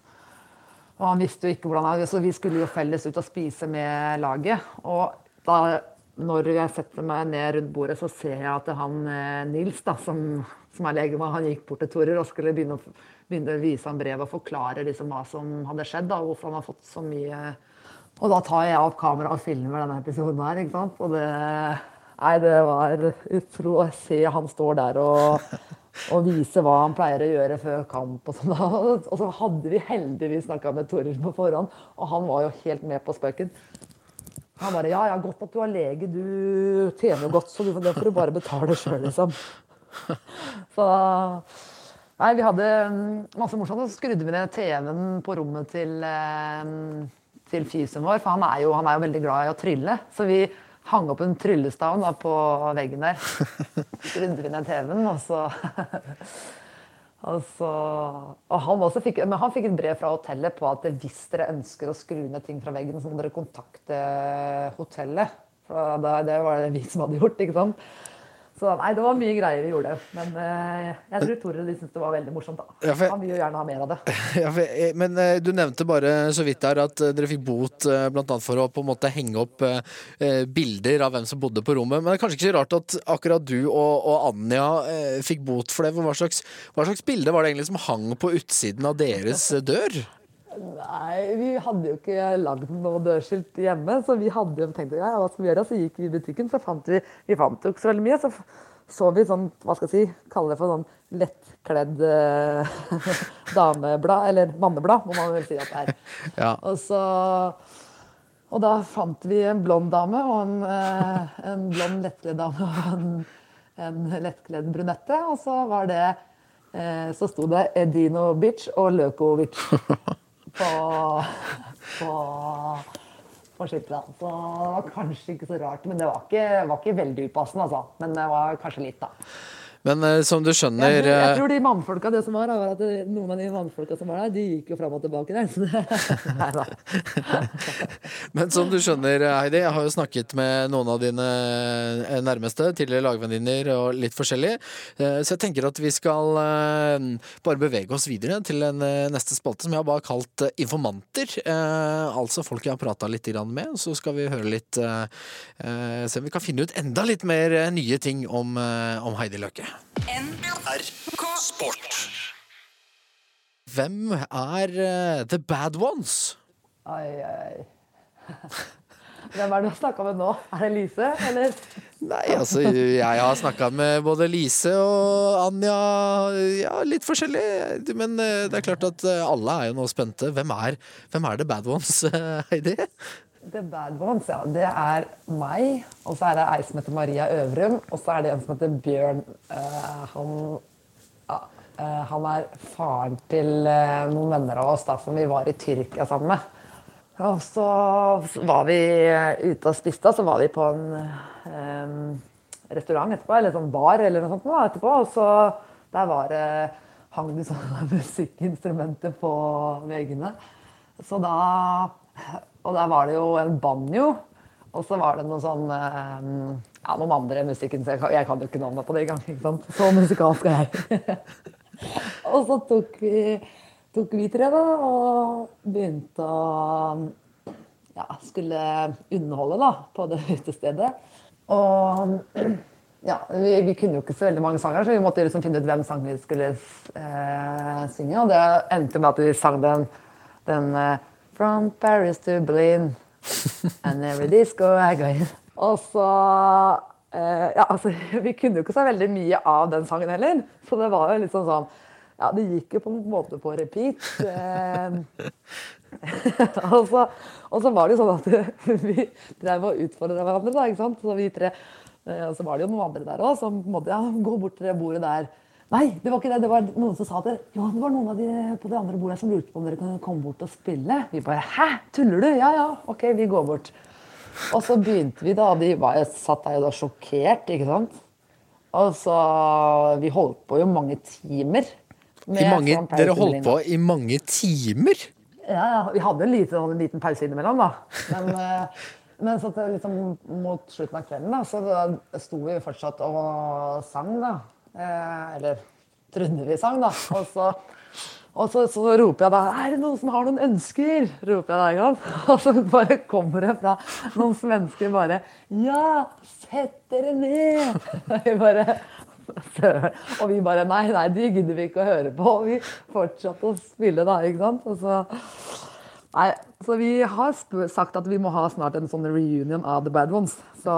Og han visste jo ikke hvordan han, Så vi skulle jo felles ut og spise med laget. Og da når jeg setter meg ned rundt bordet, så ser jeg at han eh, Nils, da, som, som er legemann, han gikk bort til Torer og skulle begynne å, begynne å vise ham brevet og forklare liksom hva som hadde skjedd. da, Hvorfor han har fått så mye og da tar jeg opp kameraet og filmer denne episoden her. ikke sant? Og det Nei, det var utro å se han står der og, og vise hva han pleier å gjøre før kamp. Og, sånt. og så hadde vi heldigvis snakka med Toril på forhånd, og han var jo helt med på spøken. Han bare Ja, ja, godt at du har lege. Du tjener jo godt, så det får du bare betale sjøl, liksom. Så Nei, vi hadde masse morsomt. Og Så skrudde vi ned TV-en på rommet til eh, til fysen vår, for han er, jo, han er, jo, veldig glad i å trylle. Så vi hang opp en tryllestav da, på veggen der. Skrudde vi ned TV-en, og så Altså, og han, fikk, han fikk et brev fra hotellet på at hvis dere ønsker å skru ned ting fra veggen, så må dere kontakte hotellet. For det, det var det vi som hadde gjort. ikke sant? Så nei, det var mye greier vi gjorde. Men uh, jeg tror Tore de syntes det var veldig morsomt. da. Ja, for, Han vil jo gjerne ha mer av det. Ja, for, eh, men uh, du nevnte bare så vidt der at dere fikk bot uh, bl.a. for å på en måte henge opp bilder av hvem som bodde på rommet. Men det er kanskje ikke så rart at akkurat du og, og Anja fikk bot for det. Hva slags, hva slags bilde var det egentlig som hang på utsiden av deres dør? Nei, vi hadde jo ikke lagd noe dørskilt hjemme, så vi hadde jo tenkt ja, hva skal vi gjøre? Så gikk vi i butikken, så fant vi Vi fant jo ikke så veldig mye. Så så vi sånn, hva skal jeg si, kalle det for sånn lettkledd eh, dameblad, eller manneblad, må man vel si at det er. Ja. Og så og da fant vi en blond dame og en, eh, en blond lettkledd dame og en, en lettkledd brunette. Og så var det eh, Så sto det Edino Bitch og Løkovic. på, på, på skipet. Så det var kanskje ikke så rart. Men det var ikke, var ikke veldig upassende, altså. Men det var kanskje litt, da. Men uh, som du Jeg skjønner tror, jeg eh, tror de mannfolka det som var, var at det, noen av de mannfolka som var der, de gikk jo fram og tilbake der. Nei da. Men som du skjønner, Heidi, jeg har jo snakket med noen av dine eh, nærmeste, tidligere lagvenninner og litt forskjellig. Eh, Så jeg tenker at vi skal eh, bare bevege oss videre til en eh, neste spalte som jeg har bare kalt eh, informanter. Eh, Altså folk jeg har prata litt med, med, så skal vi høre litt eh, eh, Se om vi kan finne ut enda litt mer eh, nye ting om, eh, om Heidi Løke. NRK Sport. Hvem er uh, The Bad Ones? Ai, ai. Hvem er det du har snakka med nå? Er det Lise, eller? Nei, altså jeg har snakka med både Lise og Anja, ja, litt forskjellig. Men eh, det er klart at eh, alle er jo nå spente. Hvem er, hvem er The Bad Ones, Heidi? The Bad Ones, ja. Det er meg, og så er det ei som heter Maria Øvrum, og så er det en som heter Bjørn. Uh, han, eh, han er faren til uh, noen venner av oss da, som vi var i Tyrkia sammen med. Og så var vi ute og spiste, og så var vi på en um, restaurant etterpå, eller sånn bar eller noe sånt nå etterpå, og så der var det hang det sånne musikkinstrumenter på veggene. Så da Og der var det jo en banjo. Og så var det noe sånn eh, Ja, noen andre kan- jeg kan jo ikke navnet på det engang. ikke sant? Så musikalsk er jeg. og så tok vi, tok vi tre, da, og begynte å ja, skulle underholde da, på det utestedet. Og ja, vi, vi kunne jo ikke så veldig mange sanger, så vi måtte liksom finne ut hvem sang vi skulle eh, synge. Og det endte med at vi sang den, den eh, From Paris to Berlin and every disco I go in. Og så eh, Ja, altså, vi kunne jo ikke så veldig mye av den sangen heller. Så det var jo litt sånn sånn Ja, det gikk jo på en måte på repeat. Eh, og, så, og så var det jo sånn at vi drev og utfordra hverandre, da, ikke sant. Så vi tre eh, Og så var det jo noen andre der òg som på en måte, ja, gå bort til det bordet der. Nei, det var ikke det. Det var noen som sa det. Ja, det var noen av de på det andre bordet som lurte på om dere kunne komme bort og spille. Vi bare Hæ, tuller du? Ja ja, ok, vi går bort. Og så begynte vi, da. De var, jeg satt der jo da sjokkert, ikke sant. Og så Vi holdt på jo mange timer. mange, sånn dere holdt på i mange timer? Ja, ja. Vi hadde en liten, en liten pause innimellom, da. Men, eh, men så til liksom, mot slutten av kvelden da, så da sto vi fortsatt og sang, da. Eh, eller trodde vi sang, da. Og så, og så, så roper jeg da 'Er det noen som har noen ønsker?' roper jeg da, en gang Og så bare kommer det fra noen svensker bare 'Ja, sett dere ned!' Og vi bare Og vi bare Nei, nei, de gidder vi ikke å høre på. Og vi fortsatte å spille, da. ikke sant? Og så, nei, så vi har sagt at vi må ha snart en sånn reunion av The Bad Ones. Så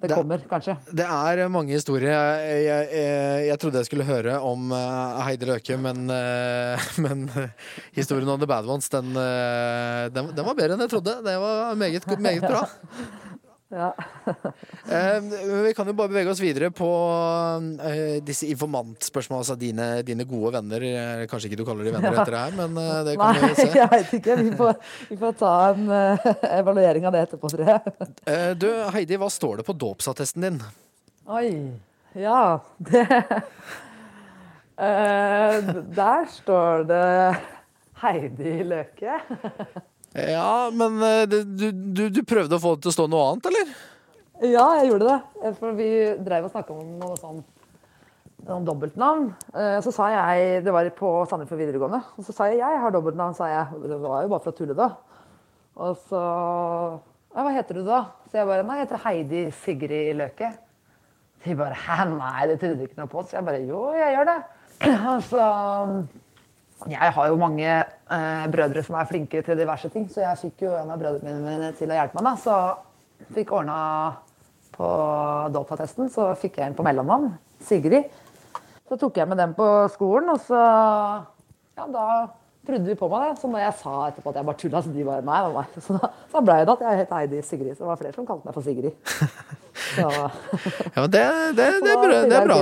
det Det- kommer, kanskje. Det er mange historier. Jeg, jeg, jeg, jeg trodde jeg skulle høre om eh, Heidi Løke, men, eh, men eh, historien om The Bad Ones, den, den, den var bedre enn jeg trodde. Det var meget, meget bra. Ja. Eh, vi kan jo bare bevege oss videre på eh, disse informantspørsmålene. Altså dine, dine gode venner. Kanskje ikke du kaller de venner etter det her, men eh, det kan Nei, vi se. jeg vet ikke. Vi får, vi får ta en evaluering av det etterpå, tror jeg. Eh, du, Heidi, hva står det på dåpsattesten din? Oi. Ja, det Eh, Der står det Heidi Løke. Ja, men eh, du, du, du prøvde å få det til å stå noe annet, eller? Ja, jeg gjorde det. Eh, For vi drev og snakka om noe sånn noen dobbeltnavn. Eh, Så sa jeg Det var på Sandefjord videregående. Og så sa jeg jeg har dobbeltnavn, sa jeg. Det var jo bare for å tulle, da. Og så ja, Hva heter du da? Så jeg bare Nei, jeg heter Heidi Sigrid Løke. De bare Hæ, nei, det trodde du ikke noe på. Så jeg bare Jo, jeg gjør det. Og så Jeg har jo mange eh, brødre som er flinke til diverse ting, så jeg fikk jo en av brødrene mine til å hjelpe meg. da, Så fikk ordna på dåpsattesten, så fikk jeg en på mellomnavn. Sigrid. Så tok jeg med den på skolen, og så Ja, da trodde vi på meg det. Så når jeg sa etterpå at jeg bare tulla, så de bare meg, meg. Så da, så ble det at jeg het Heidi Sigrid. Så det var flere som kalte meg for Sigrid. Så, Ja, men det, det, det, bra. Det er bra.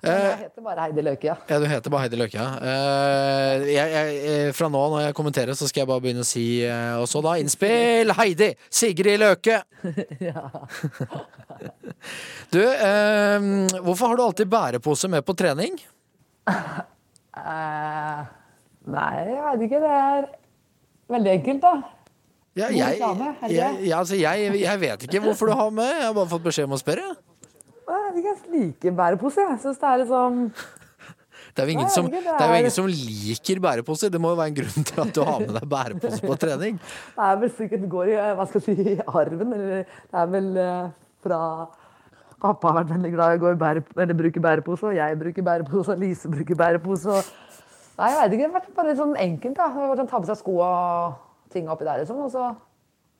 Jeg heter bare Heidi Løke, ja. Ja, du heter bare Heidi Løke, ja. Eh, eh, fra nå når jeg kommenterer, så skal jeg bare begynne å si eh, Og så da innspill! Heidi! Sigrid Løke! ja. Du, eh, hvorfor har du alltid bærepose med på trening? Eh, nei, jeg vet ikke. Det er veldig enkelt, da. Ja, jeg, jeg, det jeg, altså, jeg vet ikke hvorfor du har med. Jeg har bare fått beskjed om å spørre. Jeg ikke, liker bærepose. Jeg syns det er litt sånn Det er som, det er jo ingen som liker bæreposer. Det må jo være en grunn til at du har med deg bærepose på trening. Det er vel sikkert går i hva skal jeg si, i arven. Eller det er vel eh, fra Pappa har vært veldig glad i å bære, eller bruke bærepose, og jeg bruker bærepose, og Lise bruker bærepose. Og... Nei, jeg veit ikke. Det har vært bare sånn enkelt. da. Det har vært sånn, Ta på seg sko og ting oppi der, liksom. Og så,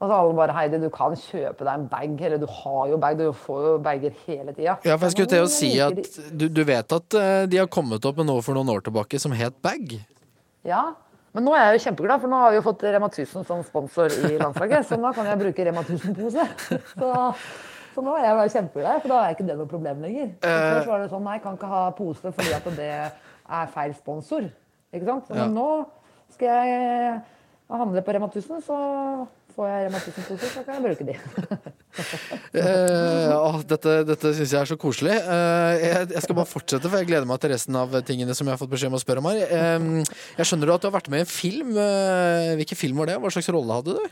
og så alle bare Heidi, du kan kjøpe deg en bag. Eller du har jo bag. Du får jo bager hele tida. Ja, for jeg skulle til å si at du, du vet at eh, de har kommet opp med noe for noen år tilbake som het bag? Ja, men nå er jeg jo kjempeglad, for nå har vi jo fått Rema 1000 som sponsor i landslaget. Så nå kan jeg bruke Rema 1000-pose. Så, så nå er jeg bare kjempeglad, for da er ikke det noe problem lenger. Først var det sånn, nei, kan ikke ha pose fordi at det er feil sponsor. Ikke sant? Men Ja. Nå skal jeg handle på Rema 1000, så får jeg Rema 1000-poser, så kan jeg bruke de. Eh, å, dette dette syns jeg er så koselig. Eh, jeg, jeg skal bare fortsette, for jeg gleder meg til resten av tingene som jeg har fått beskjed om å spørre om her. Eh, jeg skjønner at du har vært med i en film. Eh, hvilken film var det? Hva slags rolle hadde du?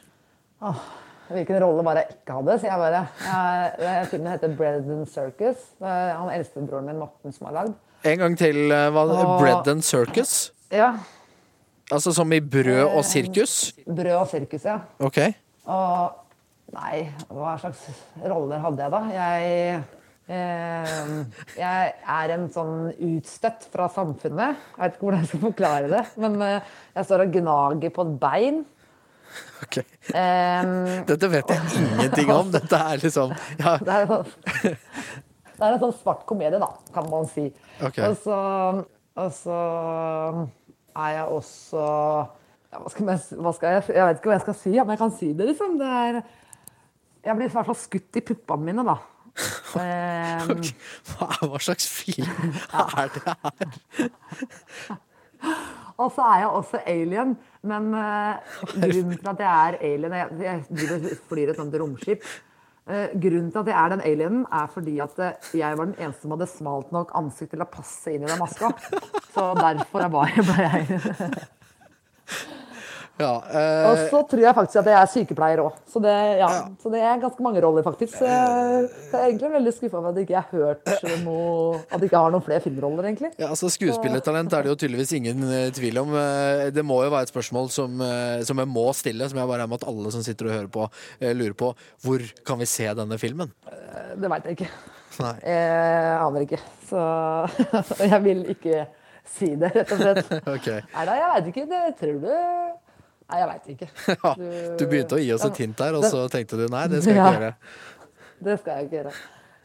Hvilken rolle var jeg ikke hadde, sier jeg bare. Jeg, filmen heter Bread and Circus. Han eldstebroren min, Morten, som har lagd. En gang til. eh, Hva, Åh. Bread and Circus? Ja, Altså som i brød og sirkus? Brød og sirkus, ja. Ok. Og Nei, hva slags roller hadde jeg da? Jeg, eh, jeg er en sånn utstøtt fra samfunnet. Jeg vet ikke hvordan jeg skal forklare det. Men eh, jeg står og gnager på et bein. ok. Eh, Dette vet jeg ingenting om. Dette er liksom ja, det, er sånn, det er en sånn svart komedie, da, kan man si. Ok. Og, så, og så er jeg også ja, hva, skal jeg, hva skal jeg Jeg vet ikke hva jeg skal si, men jeg kan si det, liksom. Det er, jeg blir i hvert fall skutt i puppene mine, da. Eh, hva, hva slags film er det her? Og så er jeg også alien, men uh, grunnen til at jeg er alien Jeg, jeg flyr et sånt romskip. Uh, grunnen til at jeg er den alienen, er fordi at eh, jeg var den eneste som hadde smalt nok ansikt til å passe inn i den maska. Så derfor er bare, ble jeg Ja, eh, Og så tror jeg faktisk at jeg er sykepleier òg. Så, det, ja, så det er ganske mange roller, faktisk. Så jeg jeg er egentlig veldig skuffa over at jeg ikke har hørt noe At jeg ikke har noen flere filmroller, egentlig. Ja, altså Skuespillertalent er det jo tydeligvis ingen eh, tvil om. Eh, Det må jo være et spørsmål som, eh, som jeg må stille, som jeg bare er med at alle som sitter og hører på, lurer på. Hvor kan vi se denne filmen? Det veit jeg ikke. Nei. Jeg aner ikke. Så jeg vil ikke si det, rett og slett. okay. Nei da, jeg veit ikke. Det tror du Nei, jeg veit ikke. Ja, du begynte å gi oss et hint der, og så tenkte du nei, det skal jeg Ja. ikke gjøre. Det skal jeg ikke gjøre.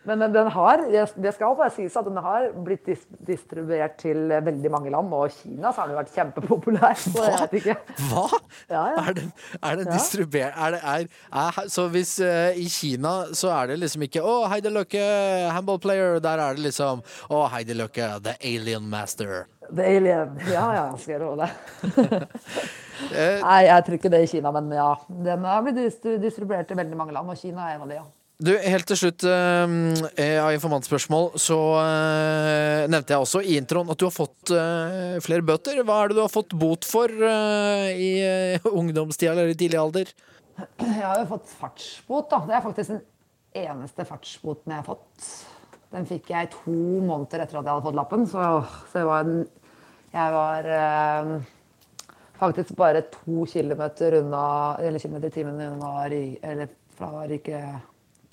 Men den har, det skal bare sies at den har blitt dis distribuert til veldig mange land, og i Kina så har den vært kjempepopulær. Så jeg vet ikke. Hva? Ja, ja. Er den, er den Ja. distribuert er det, er, er, Så hvis uh, i Kina så er det liksom ikke Å, Heidi Løkke, handball player. Der er det liksom Å, Heidi Løkke, the alien master. Alien. Ja, ja, skal jeg love deg. Nei, jeg tror ikke det i Kina, men ja. Den har blitt distribuert til veldig mange land, og Kina er en av de, ja. Du, helt til slutt eh, av informantspørsmål, så uh, nevnte jeg også i introen at du har fått uh, flere bøter. Hva er det du har fått bot for i ungdomstida eller i tidlig alder? Jeg har jo fått fartsbot, da. Det er faktisk den eneste fartsboten jeg har fått. Den fikk jeg to måneder etter at jeg hadde fått lappen, så, så jeg var, en, jeg var eh, faktisk bare to kilometer unna, eller kilometer i timen unna eller fra ryke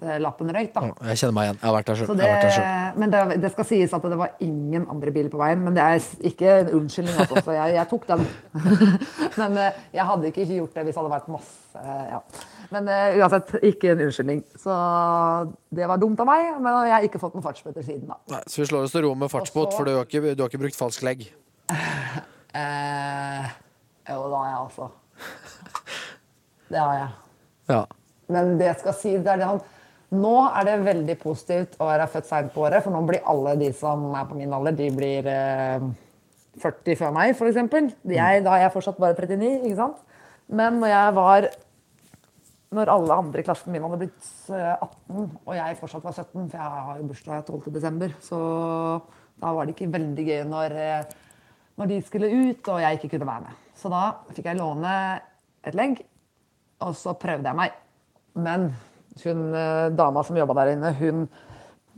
lappen røyk, da. Jeg kjenner meg igjen. Jeg har vært der sjøl. det, men det, det skal sies at det var ingen andre biler på veien. Men det er ikke en unnskyldning. Også, jeg, jeg tok den. men eh, jeg hadde ikke gjort det hvis det hadde vært masse ja. Men uh, uansett, ikke en unnskyldning. Så det var dumt av meg. Men jeg har ikke fått noen fartsbøter siden da. Nei, så vi slår oss til ro med fartsbot, for du har, ikke, du har ikke brukt falsk legg. Uh, jo, det har jeg altså. Det har jeg. Ja. Men det jeg skal si, det er det han Nå er det veldig positivt å være født seint på året, for nå blir alle de som er på min alder, de blir uh, 40 før meg, f.eks. Da er jeg fortsatt bare 39, ikke sant? Men når jeg var når alle andre i klassen min hadde blitt eh, 18, og jeg fortsatt var 17, for jeg har jo bursdag 12. desember, så da var det ikke veldig gøy når, eh, når de skulle ut og jeg ikke kunne være med. Så da fikk jeg låne et legg, og så prøvde jeg meg. Men hun eh, dama som jobba der inne, hun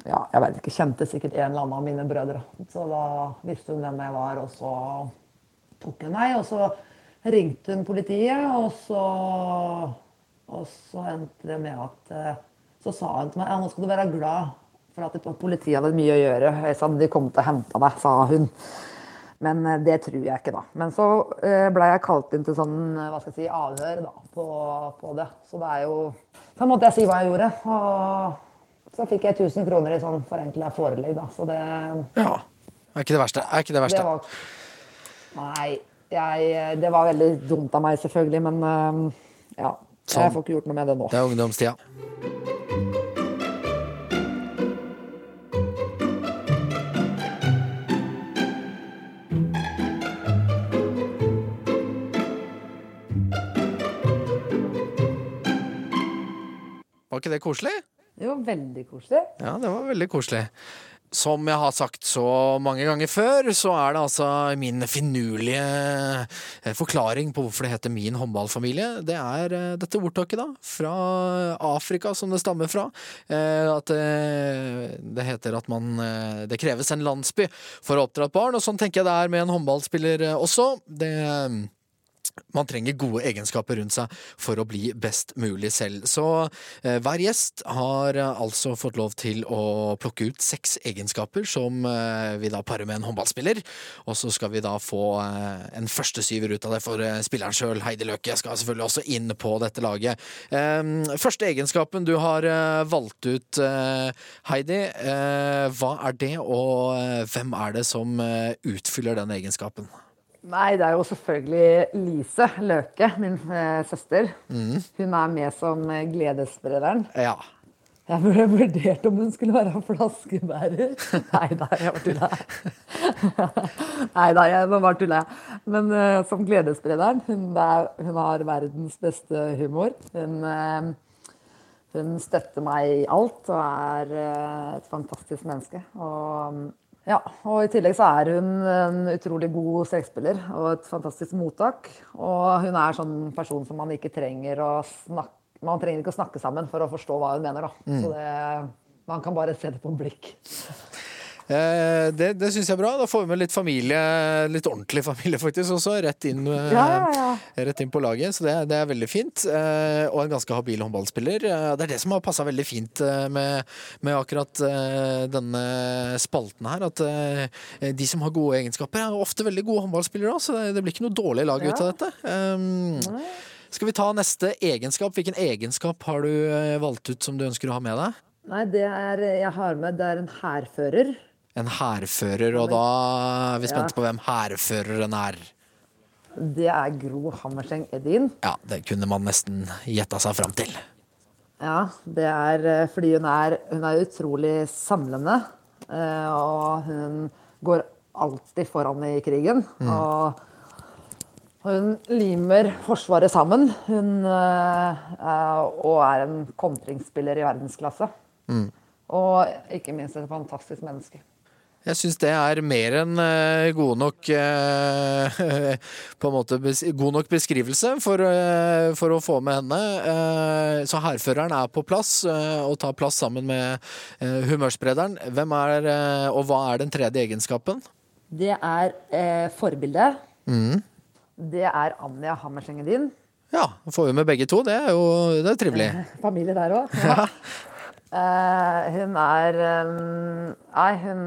ja, jeg vet ikke, kjente sikkert en eller annen av mine brødre. Så da visste hun hvem jeg var, og så tok hun meg. Og så ringte hun politiet, og så, og så endte det med at eh, Så sa hun til meg ja, nå skal du være glad for at politiet hadde mye å gjøre. Jeg sa de kom til å hente deg, sa hun. Men eh, det tror jeg ikke, da. Men så blei ble jeg kalt inn til sånn hva skal jeg si, avhør da, på, på det. Så det er jo Så måtte jeg si hva jeg gjorde. Og så fikk jeg 1000 kroner i sånn forenkla forelegg, da. Så det Ja. Er ikke det verste. Er ikke det verste. det var Nei. Jeg, det var veldig dumt av meg, selvfølgelig, men ja. Sånn. Jeg får ikke gjort noe med det nå. Det er ungdomstida. Var ikke det koselig? Det var veldig koselig. Ja, det var veldig koselig. Som jeg har sagt så mange ganger før, så er det altså min finurlige eh, forklaring på hvorfor det heter min håndballfamilie. Det er eh, dette ordtaket, da. Fra Afrika, som det stammer fra. Eh, At det heter at man Det kreves en landsby for å oppdra et barn, og sånn tenker jeg det er med en håndballspiller også. Det man trenger gode egenskaper rundt seg for å bli best mulig selv. Så eh, hver gjest har eh, altså fått lov til å plukke ut seks egenskaper som eh, vi da parer med en håndballspiller. Og så skal vi da få eh, en førstesyver ut av det for eh, spilleren sjøl. Heidi Løke skal selvfølgelig også inn på dette laget. Eh, første egenskapen du har eh, valgt ut, Heidi. Hva er det, og hvem er det som utfyller den egenskapen? Nei, det er jo selvfølgelig Lise Løke, min eh, søster. Mm. Hun er med som eh, gledessprederen. Ja. Jeg burde vurdert om hun skulle være flaskebærer. Nei da, jeg bare tulla. Nei da, jeg bare tulla. Men uh, som gledessprederen, hun, er, hun har verdens beste humor. Hun, uh, hun støtter meg i alt og er uh, et fantastisk menneske. Og, ja, og i tillegg så er hun en utrolig god strekspiller og et fantastisk mottak. Og hun er sånn person som man ikke trenger å snakke man trenger ikke å snakke sammen for å forstå hva hun mener. Da. Så det, man kan bare se det på blikk. Eh, det det syns jeg er bra. Da får vi med litt familie, litt ordentlig familie faktisk også, rett inn, eh, Ja, ja. Rett inn på laget. Så det, det er veldig fint. Eh, og en ganske habil håndballspiller. Det er det som har passa veldig fint med, med akkurat denne spalten her. At de som har gode egenskaper, er ofte veldig gode håndballspillere òg, så det, blir ikke noe dårlig lag ut av dette. Um, skal vi ta neste egenskap? Hvilken egenskap har du valgt ut som du ønsker å ha med deg? Nei, det er, jeg har med det er en hærfører. En hærfører, og da er vi spente Ja. på hvem hærføreren er. Det er Gro Hammerseng Edin. Ja, det kunne man nesten gjetta seg fram til. Ja, det er eh, fordi hun er, hun er utrolig samlende. eh, Og hun går alltid foran i krigen. Og hun limer Forsvaret sammen. Hun eh, er, og er en kontringsspiller i verdensklasse. Og ikke minst et fantastisk menneske. Jeg syns det er mer enn eh, god nok eh, På en måte god nok beskrivelse for, eh, for å få med henne. Så hærføreren er på plass og tar plass sammen med humørsprederen. Hvem er, og hva er den tredje egenskapen? Det er eh, forbildet. Det er Anja Hammerseng Edin. Ja, får vi med begge to. Det er jo det er trivelig. Familie der òg. Ja. Eh, hun er um, Nei, hun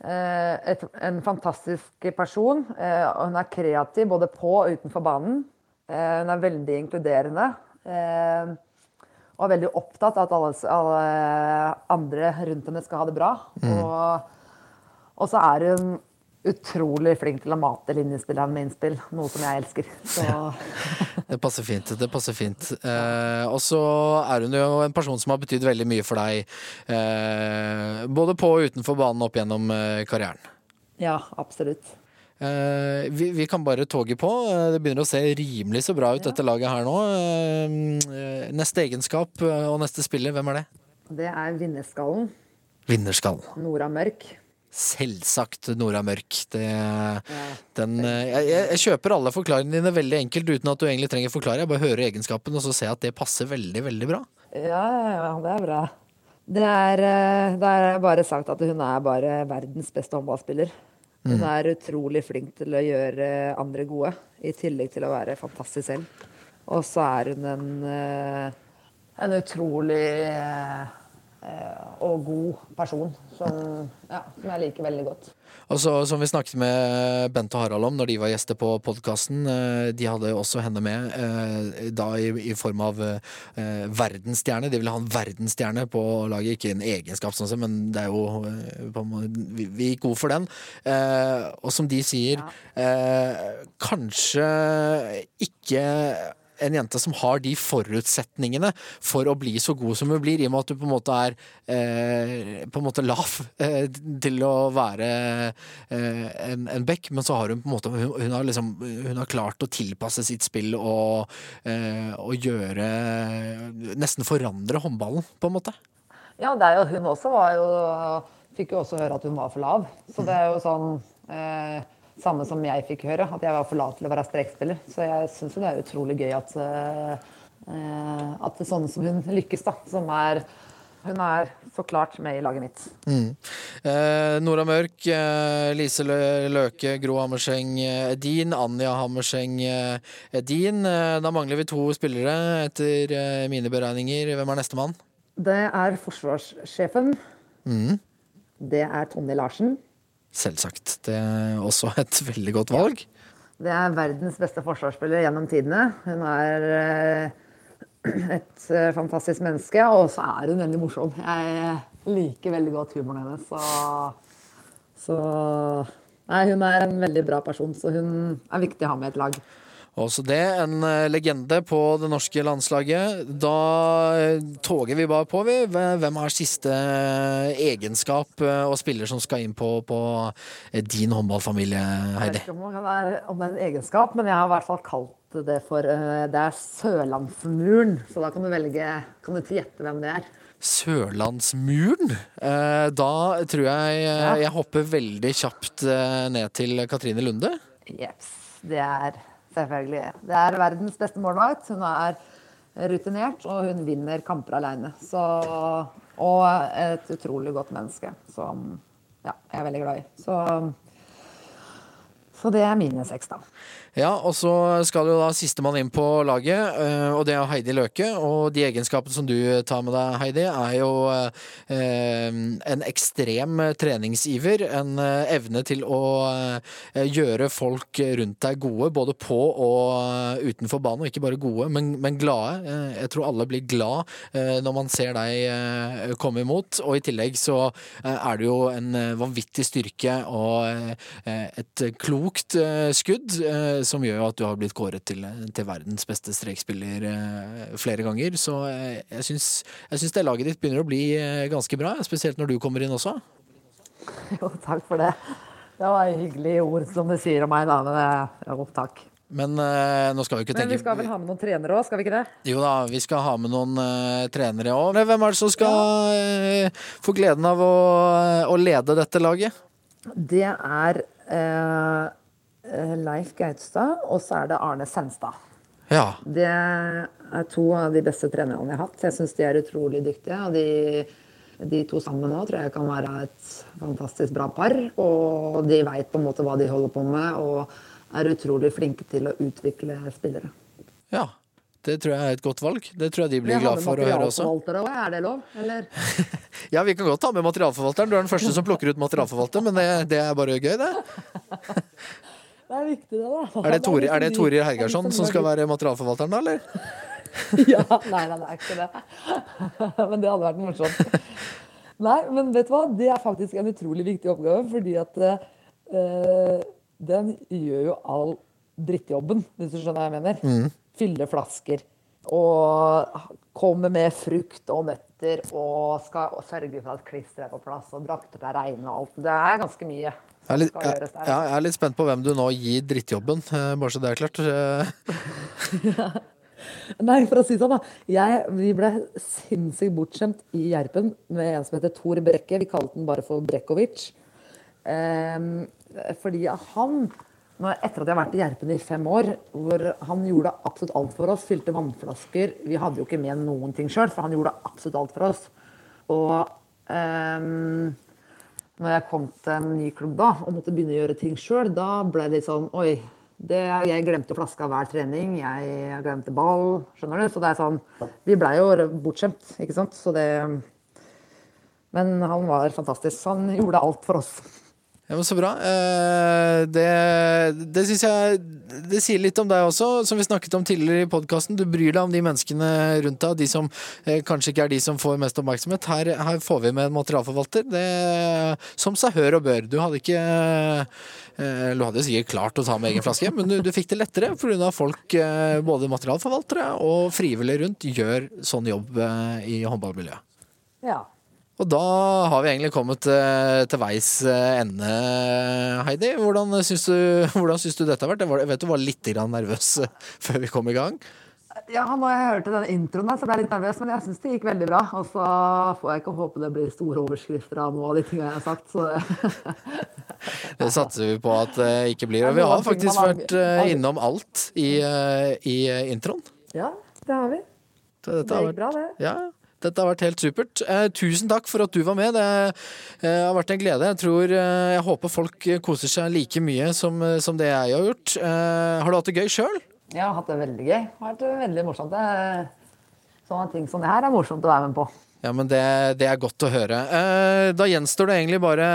et, En fantastisk person. Eh, og hun er kreativ både på og utenfor banen. Eh, hun er veldig inkluderende. Eh, og er veldig opptatt av at alle, alle andre rundt henne skal ha det bra. Og, og så er hun utrolig flink til å mate linjespilleren med innspill, noe som jeg elsker. Så Det passer fint. det passer fint. Eh, og så er hun jo en person som har betydd veldig mye for deg, eh, både på og utenfor banen opp gjennom eh, karrieren. ja, absolutt. Eh, vi, vi kan bare toget på. Eh, Det begynner å se rimelig så bra ut, dette laget her nå. Eh, Neste egenskap og neste spiller, hvem er det? Det er vinnerskallen. Vinnerskallen. Nora Mørk. Selvsagt Nora Mørk. Det, den, eh, jeg, jeg- kjøper alle forklaringene dine veldig enkelt uten at du egentlig trenger forklare. Jeg bare hører egenskapen, og så ser jeg at det passer veldig, veldig bra. Ja, ja, det er bra. Det er, det er bare sagt at hun er bare verdens beste håndballspiller. Hun er utrolig flink til å gjøre andre gode, i tillegg til å være fantastisk selv. Og så er hun en, eh, en utrolig eh, eh, og god person som, ja, som jeg liker veldig godt. Og Som vi snakket med Bent og Harald om når de var gjester på podkasten, de hadde også henne med eh, da i, i form av eh, verdensstjerne. De ville ha en verdensstjerne på laget, ikke en egenskap, sånn men det er jo eh, vi, vi gikk god for den. Eh, og som de sier, eh, kanskje ikke en jente som har de forutsetningene for å bli så god som hun blir, i og med at du på en måte er eh, på en måte lav eh, til å være eh, en, en back, men så har hun på en måte hun, hun, har liksom, hun har klart å tilpasse sitt spill og, eh, og gjøre Nesten forandre håndballen, på en måte. Ja, det er jo, hun også var jo Fikk jo også høre at hun var for lav. Så det er jo sånn eh, Samme som jeg fikk høre, at jeg var for lat til å være strekspiller. Så jeg syns jo det er utrolig gøy at, at det at sånne som hun lykkes, da. Som er Hun er så klart med i laget mitt. Eh, Nora Mørk, eh, Lise Lø- Løke, Gro Hammerseng eh, Edin, Anja Hammerseng eh, Edin. Eh, da mangler vi to spillere etter eh, mine beregninger. Hvem er nestemann? Det er forsvarssjefen. Det er Tonje Larsen. Selvsagt. Det er også et veldig godt valg. Det er verdens beste forsvarsspiller gjennom tidene. Hun er eh, et eh, fantastisk menneske, og så er hun veldig morsom. Jeg liker veldig godt humoren hennes. Så, så Nei, hun er en veldig bra person, så hun er viktig å ha med i et lag. Også det, en eh, legende på det norske landslaget. Da eh, toger vi bare på, vi. Hvem har siste eh, egenskap og spiller som skal inn på, på din håndballfamilie, Jeg vet ikke om det er, om er en egenskap, men jeg har i hvert fall kalt det for Det er Sørlandsmuren, så da kan du velge Kan du gjette hvem det er? Sørlandsmuren? Da tror jeg jeg hopper veldig kjapt ned til Katrine Lunde. Yes, Det er selvfølgelig Det er verdens beste målvakt. Hun er rutinert, og hun vinner kamper alene. Så, og et utrolig godt menneske som ja, jeg er veldig glad i. Så, så det er mine seks, da. Ja, og så skal jo da sistemann inn på laget, eh, og det er Heidi Løke. Og de egenskapene som du tar med deg, Heidi, er jo eh, en ekstrem treningsiver. En eh, evne til å eh, gjøre folk rundt deg gode, både på og eh, utenfor banen. Og ikke bare gode, men, men glade. Eh, Jeg tror alle blir glad eh, når man ser deg eh, komme imot. Og i tillegg så eh, er det jo en eh, vanvittig styrke og eh, et klokt eh, skudd eh, som gjør at du har blitt kåret til, til verdens beste strekspiller eh, flere ganger. Så eh, jeg syns, jeg syns det laget ditt begynner å bli eh, ganske bra, spesielt når du kommer inn også. Jo, takk for det. Det var hyggelige ord som du sier om meg, da. Men jo, takk. Men eh, nå skal vi ikke Men vi skal vel ha med noen trenere òg, skal vi ikke det? Jo da, vi skal ha med noen eh, trenere òg. Hvem er det som skal eh, få gleden av å, å lede dette laget? Det er eh, eh, Leif Gautstad, og så er det Arne Senstad. Ja. Det er to av de beste trenerne jeg har hatt. Jeg syns de er utrolig dyktige. Og de, de to sammen nå tror jeg kan være et fantastisk bra par. Og de veit på en måte hva de holder på med, og er utrolig flinke til å utvikle spillere. ja. Det tror jeg er et godt valg. Det tror jeg de blir Jeg glad for å høre også. også, Er det lov? Eller? Ja, vi kan godt ta med materialforvalteren. Du er den første som plukker ut materialforvalter, men det, det er bare gøy, det. Det er viktig, det, da. Er det, Tore, er det liksom Hergarsson som skal være materialforvalteren, da, eller? Ja, nei, nei, det er ikke det. Men det hadde vært morsomt. Nei, men vet du hva? Det er faktisk en utrolig viktig oppgave, fordi at uh, den gjør jo all drittjobben, hvis du skjønner hva jeg mener. Fylle flasker. Og komme med frukt og nøtter og skal sørge for at klisteret er på plass, og drakter er reine og alt. Det er ganske mye Jeg er, litt, jeg, jeg er litt spent på hvem du nå gir drittjobben, eh, bare så det er klart. Nei, for å si det sånn, da. Jeg, vi ble sinnssykt bortskjemt i Gjerpen med en som heter Tor Brekke. Vi kalte den bare for Brekkovic. Ehm, fordi han, etter at jeg har vært i Gjerpen i fem år, hvor han gjorde absolutt alt for oss, fylte vannflasker Vi hadde jo ikke med noen ting sjøl, for han gjorde absolutt alt for oss. Og ehm, når jeg kom til en ny klubb da, og måtte begynne å gjøre ting sjøl, da ble det litt sånn Oi, det, jeg glemte flaska hver trening. Jeg glemte ball. Skjønner du? Så det er sånn Vi blei jo bortskjemt, ikke sant. Så det Men han var fantastisk. Han gjorde alt for oss. Ja, men Så bra. Eh, det det syns jeg Det sier litt om deg også, som vi snakket om tidligere i podkasten. Du bryr deg om de menneskene rundt deg, de som eh, kanskje ikke er de som får mest oppmerksomhet. Her, her får vi med en materialforvalter. Det, som seg hør og bør. Du hadde ikke eh, Du hadde sikkert klart å ta med egen flaske, men du, du fikk det lettere pga. folk, både materialforvaltere og frivillige rundt, gjør sånn jobb i håndballmiljøet. Ja. Og da har vi egentlig kommet eh, til veis eh, ende, Heidi. Hvordan syns du, hvordan syns du dette har vært? Jeg, var, jeg vet du var litt nervøs eh, før vi kom i gang. Ja, når jeg hørte den introen så ble jeg litt nervøs, men jeg syns det gikk veldig bra. Og så får jeg ikke håpe det blir store overskrifter av noe av de tingene jeg har sagt. Så Det satser vi på at det ikke blir. Og vi har faktisk vært innom alt i, i introen. ja, det har vi. Det gikk bra, det. ja, dette har vært helt supert. Eh, tusen takk for at du var med. Det eh, har vært en glede. Jeg tror, eh, jeg håper folk koser seg like mye som, eh, som det jeg har gjort. Eh, har du hatt det gøy sjøl? Jeg har hatt det veldig gøy. Det har vært veldig morsomt. Det, sånne ting som det her er morsomt å være med på. Ja, men det, det er godt å høre. Eh, da gjenstår det egentlig bare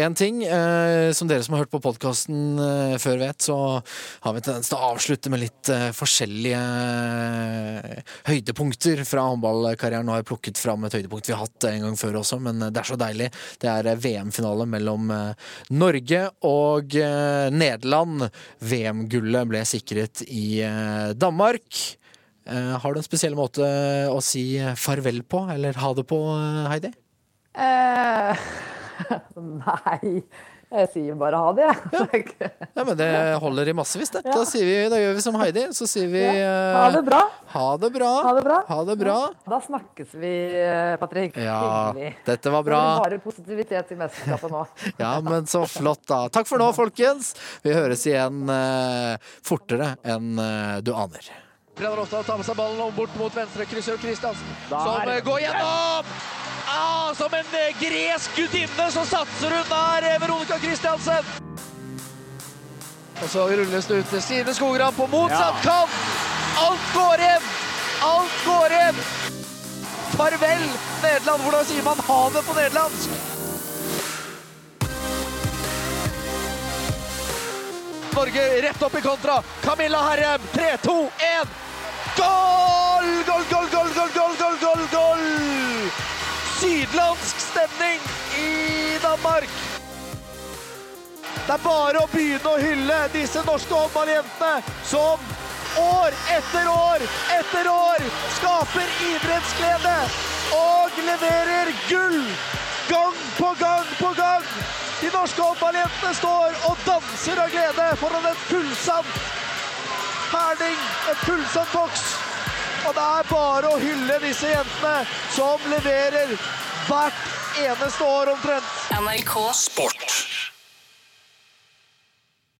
én ting. Eh, som dere som har hørt på podkasten eh, før vet, så har vi tendens til å avslutte med litt eh, forskjellige eh, høydepunkter fra håndballkarrieren. Nå har jeg plukket fram et høydepunkt vi har hatt en gang før også, men det er så deilig. Det er eh, VM-finale mellom eh, Norge og eh, Nederland. VM-gullet ble sikret i eh, Danmark. Eh, har du en spesiell måte å si farvel på, eller ha det på, eh, Heidi? Eh, nei, jeg sier bare ha det, jeg. Ja, men Det holder i massevis, det. Da, vi, da gjør vi som Heidi. Så sier vi Ja, eh, ha det bra. Ha det bra. Ha det bra. Ha det bra. Da snakkes vi, Patrick. Ja, dette var Det bra. blir bare positivitet i mesterskapet nå. Ja, men så flott, da. Takk for nå, folkens. Vi høres igjen fortere enn du aner. Brenner Oftedal tar med seg ballen om bort mot venstre. Krysser Kristiansen. Som går gjennom! Ah, som en eh, gresk gudinne så satser hun der, eh, Veronica Kristiansen. Og så rulles det ut til Stine Skogran på motsatt kant. Alt går hjem! Alt går hjem! Farvel, Nederland. Hvordan sier man ha det på nederlandsk? Norge rett opp i kontra. Camilla Herrem, 3, 2, 1. Goal! Goal, goal, goal, goal, goal, goal, goal! Sydlandsk stemning i Danmark. Det er bare å begynne å hylle disse norske håndballjentene som år etter år etter år skaper idrettsglede og leverer gull gang på gang på gang. De norske håndballjentene står og danser av glede foran en fullsatt Herning, en fullsatt boks. Og det er bare å hylle disse jentene som leverer hvert eneste år omtrent. Sport.